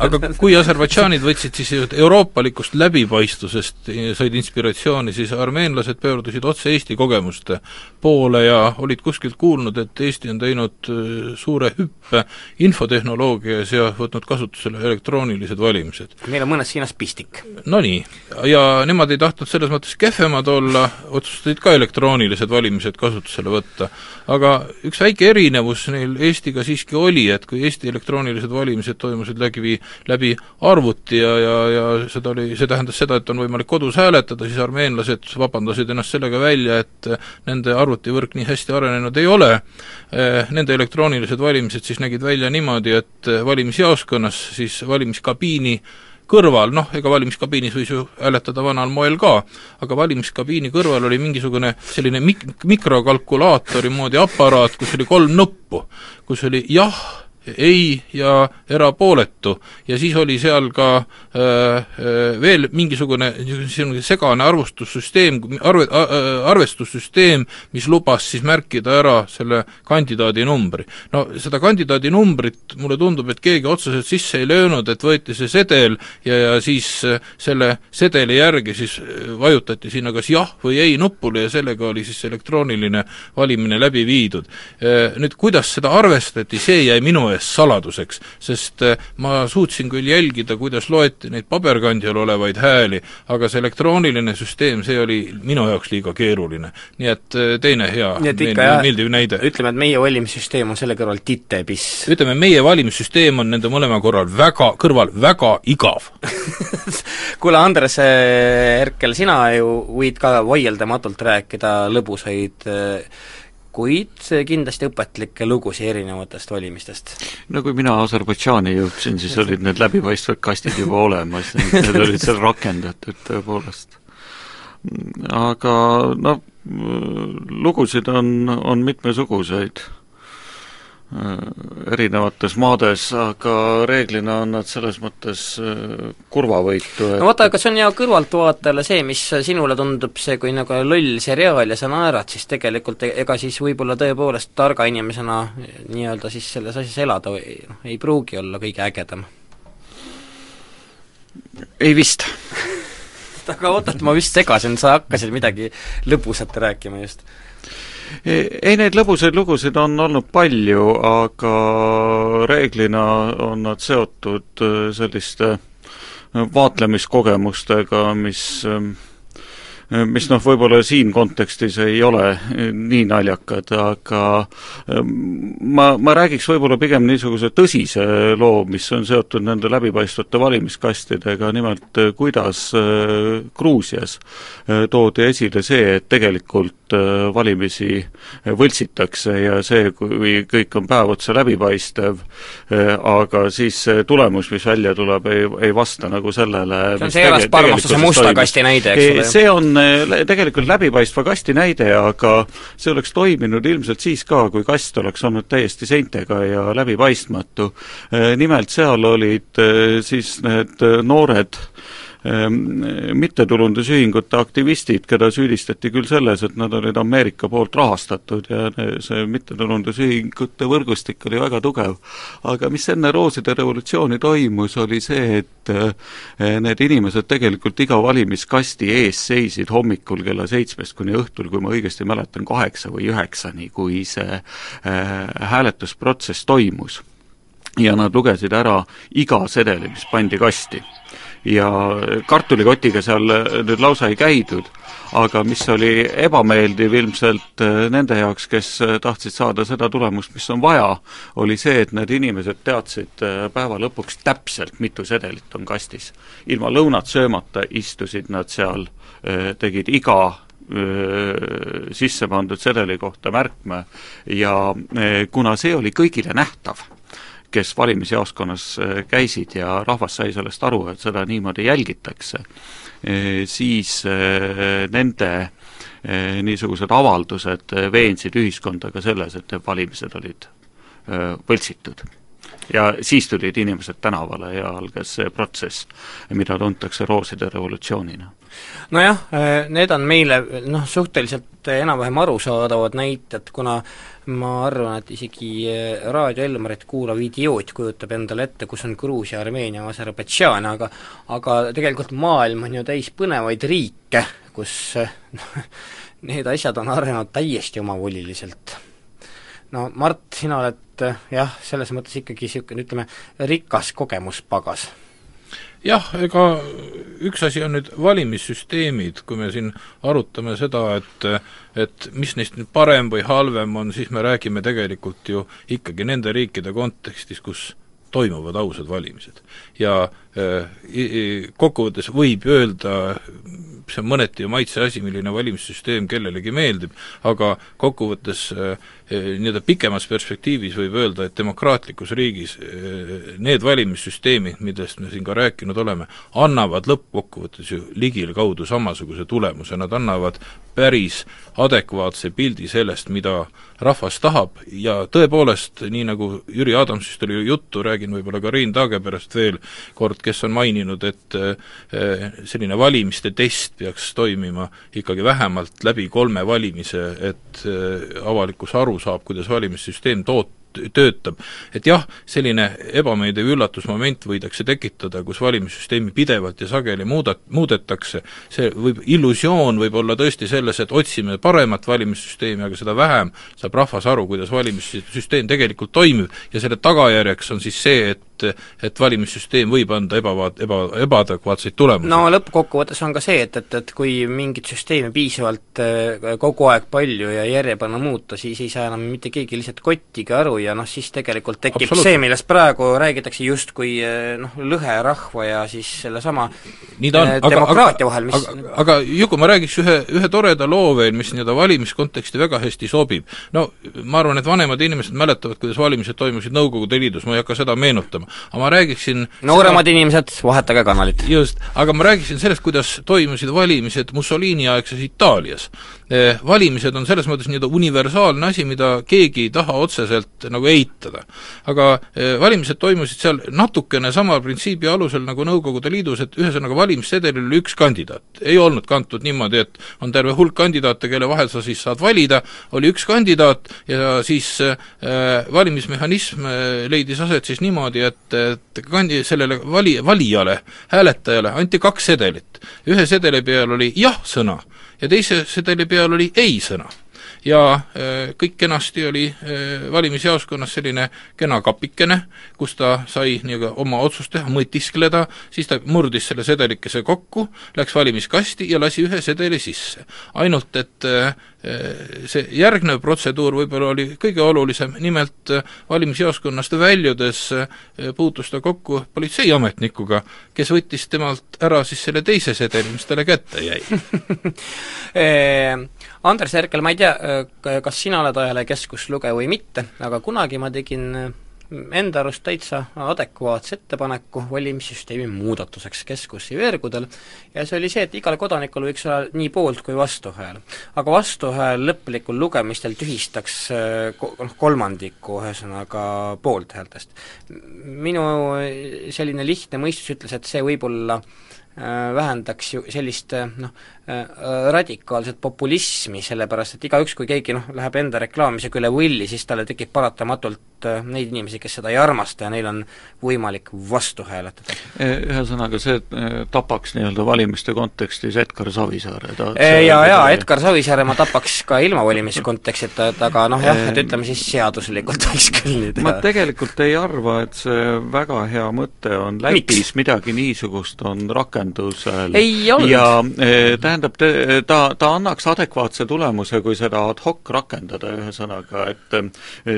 aga kui Aserbaidžaanid võtsid siis euroopalikust läbipaistvusest, said inspiratsiooni, siis armeenlased pöördusid otse Eesti kogemuste poole ja olid kuskilt kuulnud, et Eesti on teinud äh, suure hüppe infotehnoloogias ja võtnud kasutusele elektroonilised valimised. meil on mõnes Hiinas pistik. Nonii, ja nemad ei tahtnud selles mõttes kehvemad olla, otsustasid ka elektroonilised valimised kasutusele võtta. aga üks väike erinevus neil Eestiga siiski oli, et kui Eesti elektroonilised valimised toimusid läbi, läbi arvuti ja, ja, ja seda oli, see tähendas seda, et on võimalik kodus hääletada, siis armeenlased vabandasid ennast sellega välja, et nende arvutivõrk nii hästi arenenud ei ole, nende elektroonilised valimised siis nägid välja niimoodi, et valimisjaoskonnas siis valimiskabiini kõrval, noh, ega valimiskabiinis võis ju hääletada vanal moel ka, aga valimiskabiini kõrval oli mingisugune selline mik-, mikrokalkulaatori moodi aparaat, kus oli kolm nuppu, kus oli jah, ei ja erapooletu. ja siis oli seal ka äh, äh veel mingisugune niisugune segane arvustussüsteem, arve arvestussüsteem, mis lubas siis märkida ära selle kandidaadi numbri. no seda kandidaadi numbrit mulle tundub, et keegi otseselt sisse ei löönud, et võeti see sedel ja, ja siis äh, selle sedeli järgi siis vajutati sinna kas jah või ei nupule ja sellega oli siis elektrooniline valimine läbi viidud. Nüüd kuidas seda arvestati, see jäi minu eest saladuseks, sest äh, ma suutsin küll jälgida, kuidas loeti neid paberkandjal olevaid hääli, aga see elektrooniline süsteem, see oli minu jaoks liiga keeruline. nii et äh, teine hea, meeldiv näide. ütleme, et meie valimissüsteem on selle kõrval titepiss. ütleme, meie valimissüsteem on nende mõlema korral väga, kõrval väga igav kuule, Andres Herkel, sina ju võid ka vaieldamatult rääkida lõbusaid kuid kindlasti õpetlikke lugusid erinevatest valimistest. no kui mina Aserbaidžaani jõudsin, siis olid need läbipaistvad kastid juba olemas, need olid seal rakendatud tõepoolest. aga noh, lugusid on, on mitmesuguseid erinevates maades, aga reeglina on nad selles mõttes äh, kurvavõitu, et no vaata, aga see on ja kõrvaltvaatajale see, mis sinule tundub see kui nagu loll seriaal ja sa naerad, siis tegelikult e-, ega siis võib-olla tõepoolest targa inimesena nii-öelda siis selles asjas elada või noh, ei pruugi olla kõige ägedam. ei vist aga oota, et ma vist segasin, sa hakkasid midagi lõbusat rääkima just ei, neid lõbusaid lugusid on olnud palju, aga reeglina on nad seotud äh, selliste äh, vaatlemiskogemustega, mis äh, mis noh, võib-olla siin kontekstis ei ole nii naljakad, aga ma, ma räägiks võib-olla pigem niisuguse tõsise loo, mis on seotud nende läbipaistvate valimiskastidega, nimelt kuidas Gruusias toodi esile see, et tegelikult Äh, valimisi võltsitakse ja see, kui kõik on päev otsa läbipaistev, äh, aga siis see tulemus, mis välja tuleb, ei, ei vasta nagu sellele see on see Elas Parmastuse musta kasti näide, eks ole? see on äh, tegelikult läbipaistva kasti näide, aga see oleks toiminud ilmselt siis ka, kui kast oleks olnud täiesti seintega ja läbipaistmatu. nimelt seal olid siis need noored mittetulundusühingute aktivistid, keda süüdistati küll selles, et nad olid Ameerika poolt rahastatud ja see mittetulundusühingute võrgustik oli väga tugev. aga mis enne rooside revolutsiooni toimus, oli see, et eh, need inimesed tegelikult iga valimiskasti ees seisid hommikul kella seitsmest kuni õhtul, kui ma õigesti mäletan, kaheksa või üheksani, kui see eh, hääletusprotsess toimus ja nad lugesid ära iga sedeli, mis pandi kasti ja kartulikotiga seal nüüd lausa ei käidud, aga mis oli ebameeldiv ilmselt äh, nende jaoks, kes äh, tahtsid saada seda tulemust, mis on vaja, oli see, et need inimesed teadsid äh, päeva lõpuks täpselt, mitu sedelit on kastis. ilma lõunat söömata istusid nad seal, tegid iga sisse pandud sedeli kohta märkme ja kuna see oli kõigile nähtav, kes valimisjaoskonnas äh, käisid ja rahvas sai sellest aru, et seda niimoodi jälgitakse, äh, siis äh, nende niisugused avaldused veensid ühiskonda ka selles, et valimised olid võltsitud. Ja siis tulid inimesed tänavale ja algas see protsess, mida tuntakse rooside revolutsioonina nojah, need on meile noh, suhteliselt enam-vähem arusaadavad näited, kuna ma arvan, et isegi eh, Raadio Elmarit kuulav idioot kujutab endale ette, kus on Gruusia, Armeenia, Aserbaidžaan, aga aga tegelikult maailm on ju täis põnevaid riike, kus noh, need asjad on arenenud täiesti omavoliliselt. no Mart, sina oled jah, selles mõttes ikkagi niisugune ütleme, rikas kogemuspagas jah, ega üks asi on nüüd valimissüsteemid, kui me siin arutame seda, et et mis neist nüüd parem või halvem on, siis me räägime tegelikult ju ikkagi nende riikide kontekstis, kus toimuvad ausad valimised. ja kokkuvõttes võib öelda, see on mõneti ju maitse asi, milline valimissüsteem kellelegi meeldib, aga kokkuvõttes äh, äh, nii-öelda pikemas perspektiivis võib öelda, et demokraatlikus riigis need valimissüsteemid, millest me siin ka rääkinud oleme, annavad lõppkokkuvõttes ju ligikaudu samasuguse tulemuse, nad annavad päris adekvaatse pildi sellest, mida rahvas tahab ja tõepoolest, nii nagu Jüri Adamsist oli juttu, räägin võib-olla ka Rein Taagepärast veel kord, kes on maininud, et eh, selline valimiste test peaks toimima ikkagi vähemalt läbi kolme valimise, et eh, avalikkus aru saab, kuidas valimissüsteem toot-, töötab. et jah, selline ebameeldiv üllatusmoment võidakse tekitada, kus valimissüsteemi pidevalt ja sageli muudat-, muudetakse, see võib, illusioon võib olla tõesti selles, et otsime paremat valimissüsteemi, aga seda vähem saab rahvas aru, kuidas valimissüsteem tegelikult toimib ja selle tagajärjeks on siis see, et et valimissüsteem võib anda ebavaat-, eba, ebaadekvaatseid tulemusi. no lõppkokkuvõttes on ka see, et, et, et kui mingit süsteemi piisavalt kogu aeg palju ja järjepanu muuta, siis ei saa enam mitte keegi lihtsalt kottigi aru ja noh, siis tegelikult tekib see, millest praegu räägitakse justkui eh, noh, lõhe rahva ja siis sellesama nii ta on, eh, demokraatia vahel, mis aga, aga Juku, ma räägiks ühe, ühe toreda loo veel, mis nii-öelda valimiskonteksti väga hästi sobib. no ma arvan, et vanemad inimesed mäletavad, kuidas valimised toimusid Nõukogude Liidus, ma ei hakka seda meenutama. Aga ma räägiksin nooremad seda... inimesed, vahetage kanalit. just, aga ma räägiksin sellest, kuidas toimusid valimised Mussolini-aegses Itaalias. Eh, valimised on selles mõttes nii-öelda universaalne asi, mida keegi ei taha otseselt nagu eitada. aga eh, valimised toimusid seal natukene sama printsiibi alusel nagu Nõukogude Liidus, et ühesõnaga valimissedelil oli üks kandidaat. ei olnud kantud niimoodi, et on terve hulk kandidaate, kelle vahel sa siis saad valida, oli üks kandidaat ja siis äh, valimismehhanism leidis aset siis niimoodi, et, et kandi-, sellele vali, valijale, hääletajale anti kaks sedelit. ühe sedeli peal oli jah-sõna ja teise sedeli peal oli ei sõna ja äh, kõik kenasti oli äh, valimisjaoskonnas selline kena kapikene, kus ta sai nii-öelda oma otsust teha, mõtiskleda, siis ta murdis selle sedelikese kokku, läks valimiskasti ja lasi ühe sedeli sisse. ainult et äh, see järgnev protseduur võib-olla oli kõige olulisem, nimelt valimisjaoskonnast väljudes puutus ta kokku politseiametnikuga, kes võttis temalt ära siis selle teise sedeli, mis talle kätte jäi. Andres Herkel, ma ei tea, äh, kas sina oled ajalehekeskust lugeja või mitte, aga kunagi ma tegin äh, enda arust täitsa adekvaatse ettepaneku valimissüsteemi muudatuseks Keskusi veergudel ja see oli see, et igal kodanikul võiks olla nii poolt- kui vastuhääl. aga vastuhääl lõplikul lugemistel tühistaks äh, noh, kolmandiku ühesõnaga poolthäältest. minu selline lihtne mõistus ütles, et see võib olla äh, vähendaks ju sellist äh, noh, radikaalset populismi, sellepärast et igaüks, kui keegi noh, läheb enda reklaamisega üle võlli, siis talle tekib paratamatult neid inimesi, kes seda ei armasta ja neil on võimalik vastu hääletada. Ühesõnaga, see tapaks nii-öelda valimiste kontekstis Edgar Savisaare? jaa, jaa, Edgar Savisaare ma tapaks ka ilma valimiste kontekstita, et aga noh jah, et ütleme siis seaduslikult võiks küll nii teha. ma tegelikult ei arva, et see väga hea mõte on Lätis midagi niisugust on rakendusel ja tähendab, ta, ta annaks adekvaatse tulemuse, kui seda ad hoc rakendada, ühesõnaga, et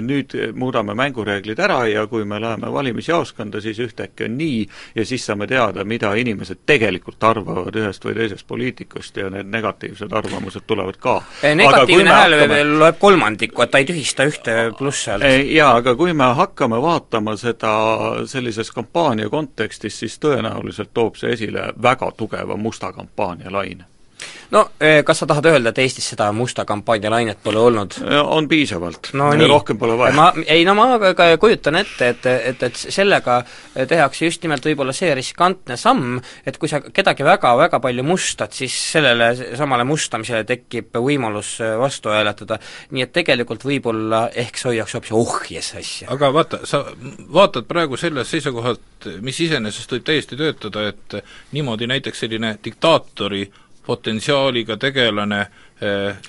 nüüd muudame mängureeglid ära ja kui me läheme valimisjaoskonda, siis ühtäkki on nii ja siis saame teada, mida inimesed tegelikult arvavad ühest või teisest poliitikust ja need negatiivsed arvamused tulevad ka. Eh, negatiivne hääl hakkame... loeb kolmandikku, et ta ei tühista ühte plusshäält. Eh, jaa, aga kui me hakkame vaatama seda sellises kampaania kontekstis, siis tõenäoliselt toob see esile väga tugeva musta kampaania laine no eh, kas sa tahad öelda, et Eestis seda musta kampaania lainet pole olnud? on piisavalt no,, rohkem pole vaja. ma, ei no ma ka kujutan ette, et, et, et sellega tehakse just nimelt võib-olla see riskantne samm, et kui sa kedagi väga-väga palju mustad, siis sellele samale mustamisele tekib võimalus vastu hääletada, nii et tegelikult võib-olla ehk see hoiaks hoopis ohjes asja. aga vaata, sa vaatad praegu sellest seisukohalt, mis iseenesest võib täiesti töötada, et niimoodi näiteks selline diktaatori potentsiaaliga tegelane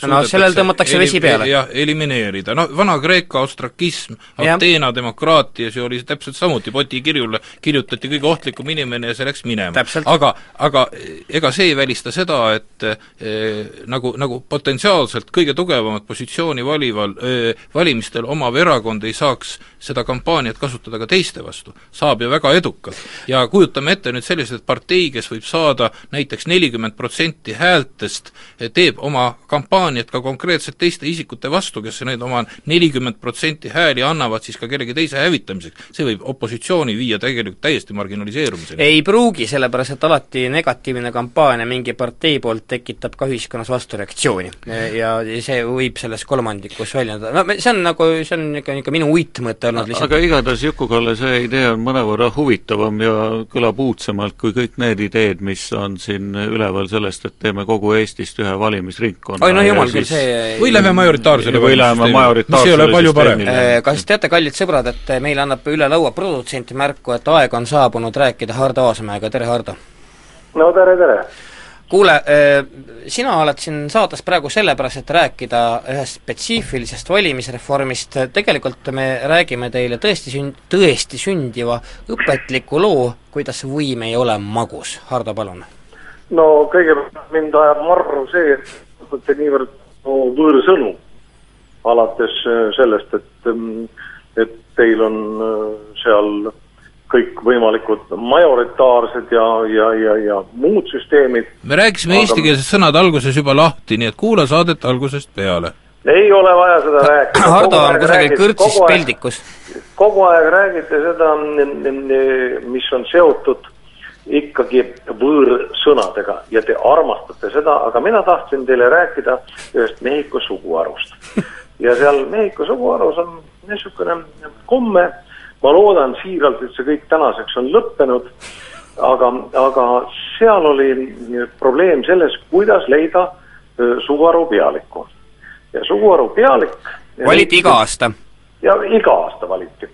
no sellel tõmmatakse vesi peale. jah, elimineerida, noh, Vana-Kreeka ostrakism, Ateena demokraatias ju oli täpselt samuti, poti kirjule kirjutati kõige ohtlikum inimene ja see läks minema. aga, aga ega see ei välista seda, et eh, nagu, nagu potentsiaalselt kõige tugevamat positsiooni valival eh,, valimistel omav erakond ei saaks seda kampaaniat kasutada ka teiste vastu. saab ju väga edukalt. ja kujutame ette nüüd selliseid partei, kes võib saada näiteks nelikümmend protsenti häältest, teeb oma kampaaniat ka konkreetselt teiste isikute vastu, kes need oma nelikümmend protsenti hääli annavad siis ka kellegi teise hävitamiseks, see võib opositsiooni viia tegelikult täiesti marginaliseerumiseni. ei pruugi, sellepärast et alati negatiivne kampaania mingi partei poolt tekitab ka ühiskonnas vastureaktsiooni. ja see võib selles kolmandikus väljendada, no see on nagu, see on ikka, ikka minu uitmõte olnud lihtsalt. aga igatahes Juku-Kalle, see idee on mõnevõrra huvitavam ja kõlab uudsemalt kui kõik need ideed, mis on siin üleval sellest, et teeme kogu Eestist ühe valimisringkonna oi no jumal küll, see või lähme majoritaarsele või läheme majoritaarsele süsteemile. Äh, kas teate, kallid sõbrad, et meile annab üle laua produtsent märku, et aeg on saabunud rääkida Hardo Aasmäega, tere Hardo! no tere, tere! kuule, äh, sina oled siin saates praegu sellepärast, et rääkida ühest spetsiifilisest valimisreformist, tegelikult me räägime teile tõesti sünd-, tõesti sündiva õpetliku loo, kuidas võim ei ole magus. Hardo, palun! no kõigepealt mind ajab marru see, et kasutate niivõrd no, võõrsõnu, alates äh, sellest, et, ähm, et teil on äh, seal kõikvõimalikud majoritaarsed ja, ja, ja, ja muud süsteemid. me rääkisime aga... eestikeelsed sõnad alguses juba lahti, nii et kuula saadet algusest peale. ei ole vaja seda rääkida. Hardo on kusagil kõrtsis peldikus. kogu aeg räägite seda, mis on seotud ikkagi võõrsõnadega ja te armastate seda, aga mina tahtsin teile rääkida ühest Mehhiko suguharust. ja seal Mehhiko suguharus on niisugune komme, ma loodan siiralt, et see kõik tänaseks on lõppenud, aga, aga seal oli probleem selles, kuidas leida suguharu pealikku. ja suguharu pealik valiti iga aasta? ja iga aasta valiti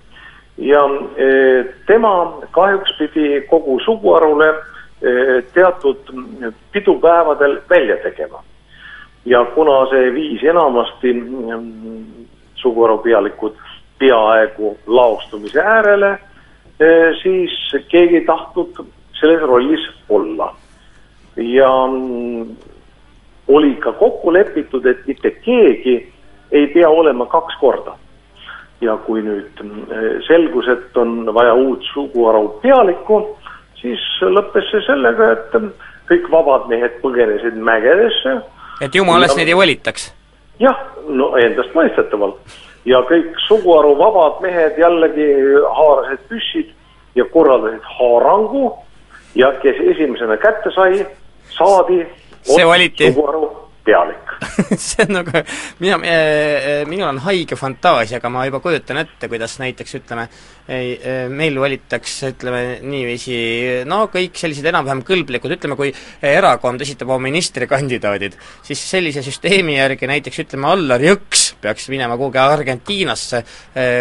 ja e, tema kahjuks pidi kogu suguharule e, teatud pidupäevadel välja tegema. ja kuna see viis enamasti mm, suguharu pealikud peaaegu laostumise äärele, e, siis keegi ei tahtnud selles rollis olla. ja mm, oli ka kokku lepitud, et mitte keegi ei pea olema kaks korda ja kui nüüd eh, selgus, et on vaja uut suguharu pealikku, siis lõppes see sellega, et eh, kõik vabad mehed põgenesid mägedesse. et jumalast ja... neid ei volitaks? jah, no endastmõistetavalt. ja kõik suguharu vabad mehed jällegi haarasid püssid ja korraldasid haarangu ja kes esimesena kätte sai, saadi see valiti suguharu pealik see on nagu, mina, minul on haige fantaasia, aga ma juba kujutan ette, kuidas näiteks ütleme, ei, meil valitakse, ütleme niiviisi, no kõik sellised enam-vähem kõlblikud, ütleme kui erakond esitab oma ministrikandidaadid, siis sellise süsteemi järgi näiteks ütleme, Allar Jõks peaks minema kuhugi Argentiinasse,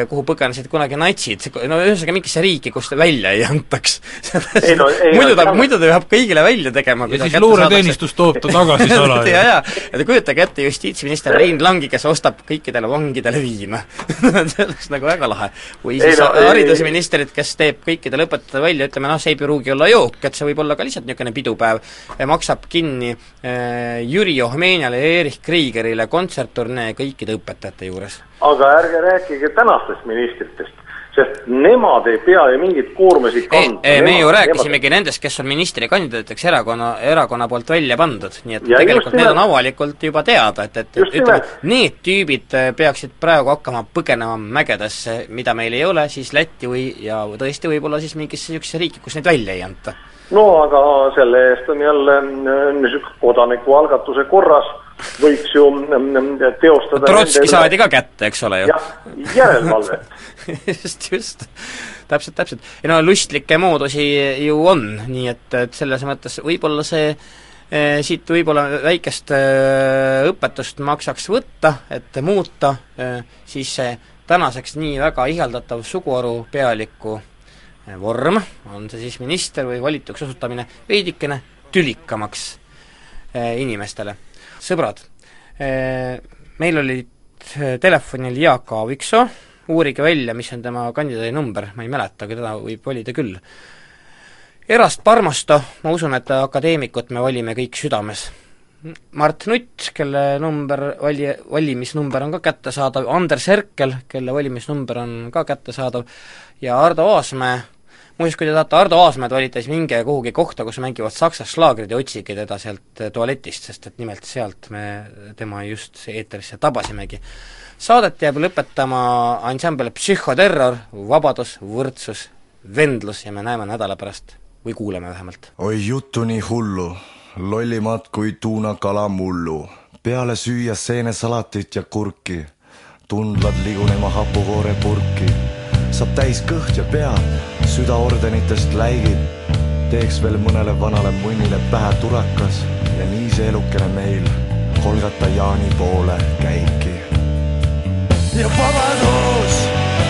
kuhu põgenesid kunagi natsid, no ühesõnaga mingisse riiki, kus ta välja ei antaks. No, muidu ta, muidu ta peab kõigile välja tegema. ja siis luureteenistus toob ta tagasi salaja ja, ja, ja te kujutage ette justiitsminister Rein Langi, kes ostab kõikidele vangidele viina see oleks nagu väga lahe. või siis no, haridusministrit, kes teeb kõikidele õpetajatele välja, ütleme noh, see ei pruugi olla jook, et see võib olla ka lihtsalt niisugune pidupäev, maksab kinni äh, Jüri Ohmeniale ja Erich Kriegerile kontsertturnee kõikide õpetajate juures. aga ärge rääkige tänastest ministritest sest nemad ei pea ju mingeid koormasid kandma. me ju rääkisimegi nemad... nendest, kes on ministrikandidaatideks erakonna, erakonna poolt välja pandud, nii et ja tegelikult need on avalikult juba teada, et, et ütleme, need tüübid äh, peaksid praegu hakkama põgenema mägedesse, mida meil ei ole, siis Lätti või, ja tõesti võib-olla siis mingisse niisugusesse riiki, kus neid välja ei anta. No aga selle eest on jälle äh, niisugune kodanikualgatuse korras võiks ju mm, mm, teostada Trotski saadi ka kätte, eks ole ju? jah, järelevalvet just, just. täpselt, täpselt. ja no lustlikke moodusi ju on, nii et, et selles mõttes võib-olla see eh, siit võib-olla väikest eh, õpetust maksaks võtta, et muuta eh, siis see tänaseks nii väga ihaldatav suguharu pealiku vorm, on see siis minister või valituks osutamine, veidikene tülikamaks eh, inimestele sõbrad, eh, meil olid eh, telefonil Jaak Aaviksoo, uurige välja, mis on tema kandidaadi number, ma ei mäleta, aga teda võib valida küll. Erast Parmasto, ma usun, et akadeemikut me valime kõik südames. Mart Nutt, kelle number, vali, valimisnumber on ka kättesaadav, Anders Herkel, kelle valimisnumber on ka kättesaadav, ja Ardo Aasmäe, muuseas, kui te tahate Ardo Aasmäed valida, siis minge kuhugi kohta, kus mängivad saksa slaagrid ja otsige teda sealt eh, tualetist, sest et nimelt sealt me tema just eetrisse tabasimegi. Saadet jääb lõpetama ansambel Psühhoterror, Vabadus, võrdsus, vendlus ja me näeme nädala pärast või kuuleme vähemalt. oi juttu nii hullu, lollimad kui tuunakala mullu, peale süüa seenesalatit ja kurki, tundlad ligunema hapukoorepurki saab täis kõht ja pea, süda ordenitest läigib. teeks veel mõnele vanale munnile pähe turakas ja nii see elukene meil Kolgata Jaani poole käibki. ja vabadus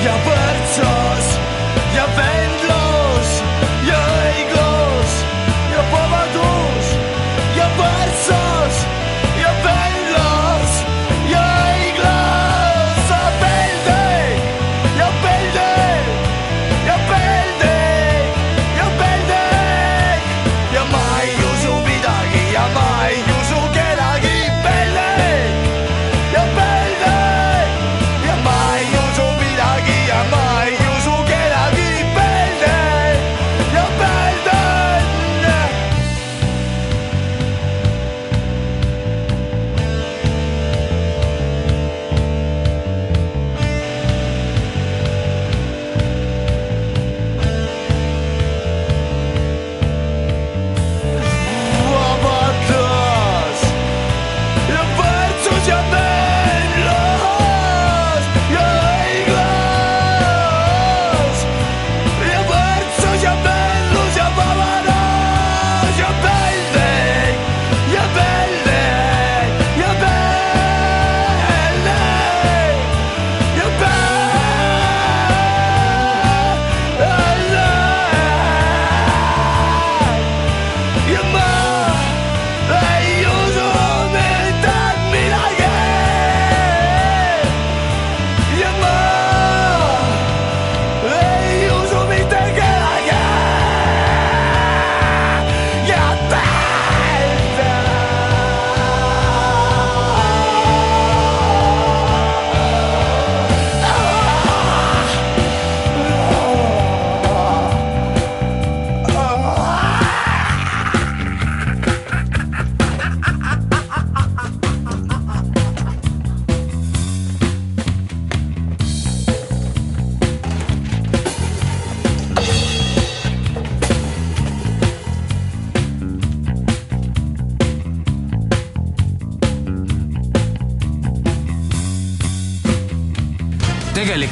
ja võrdsus ja vendlus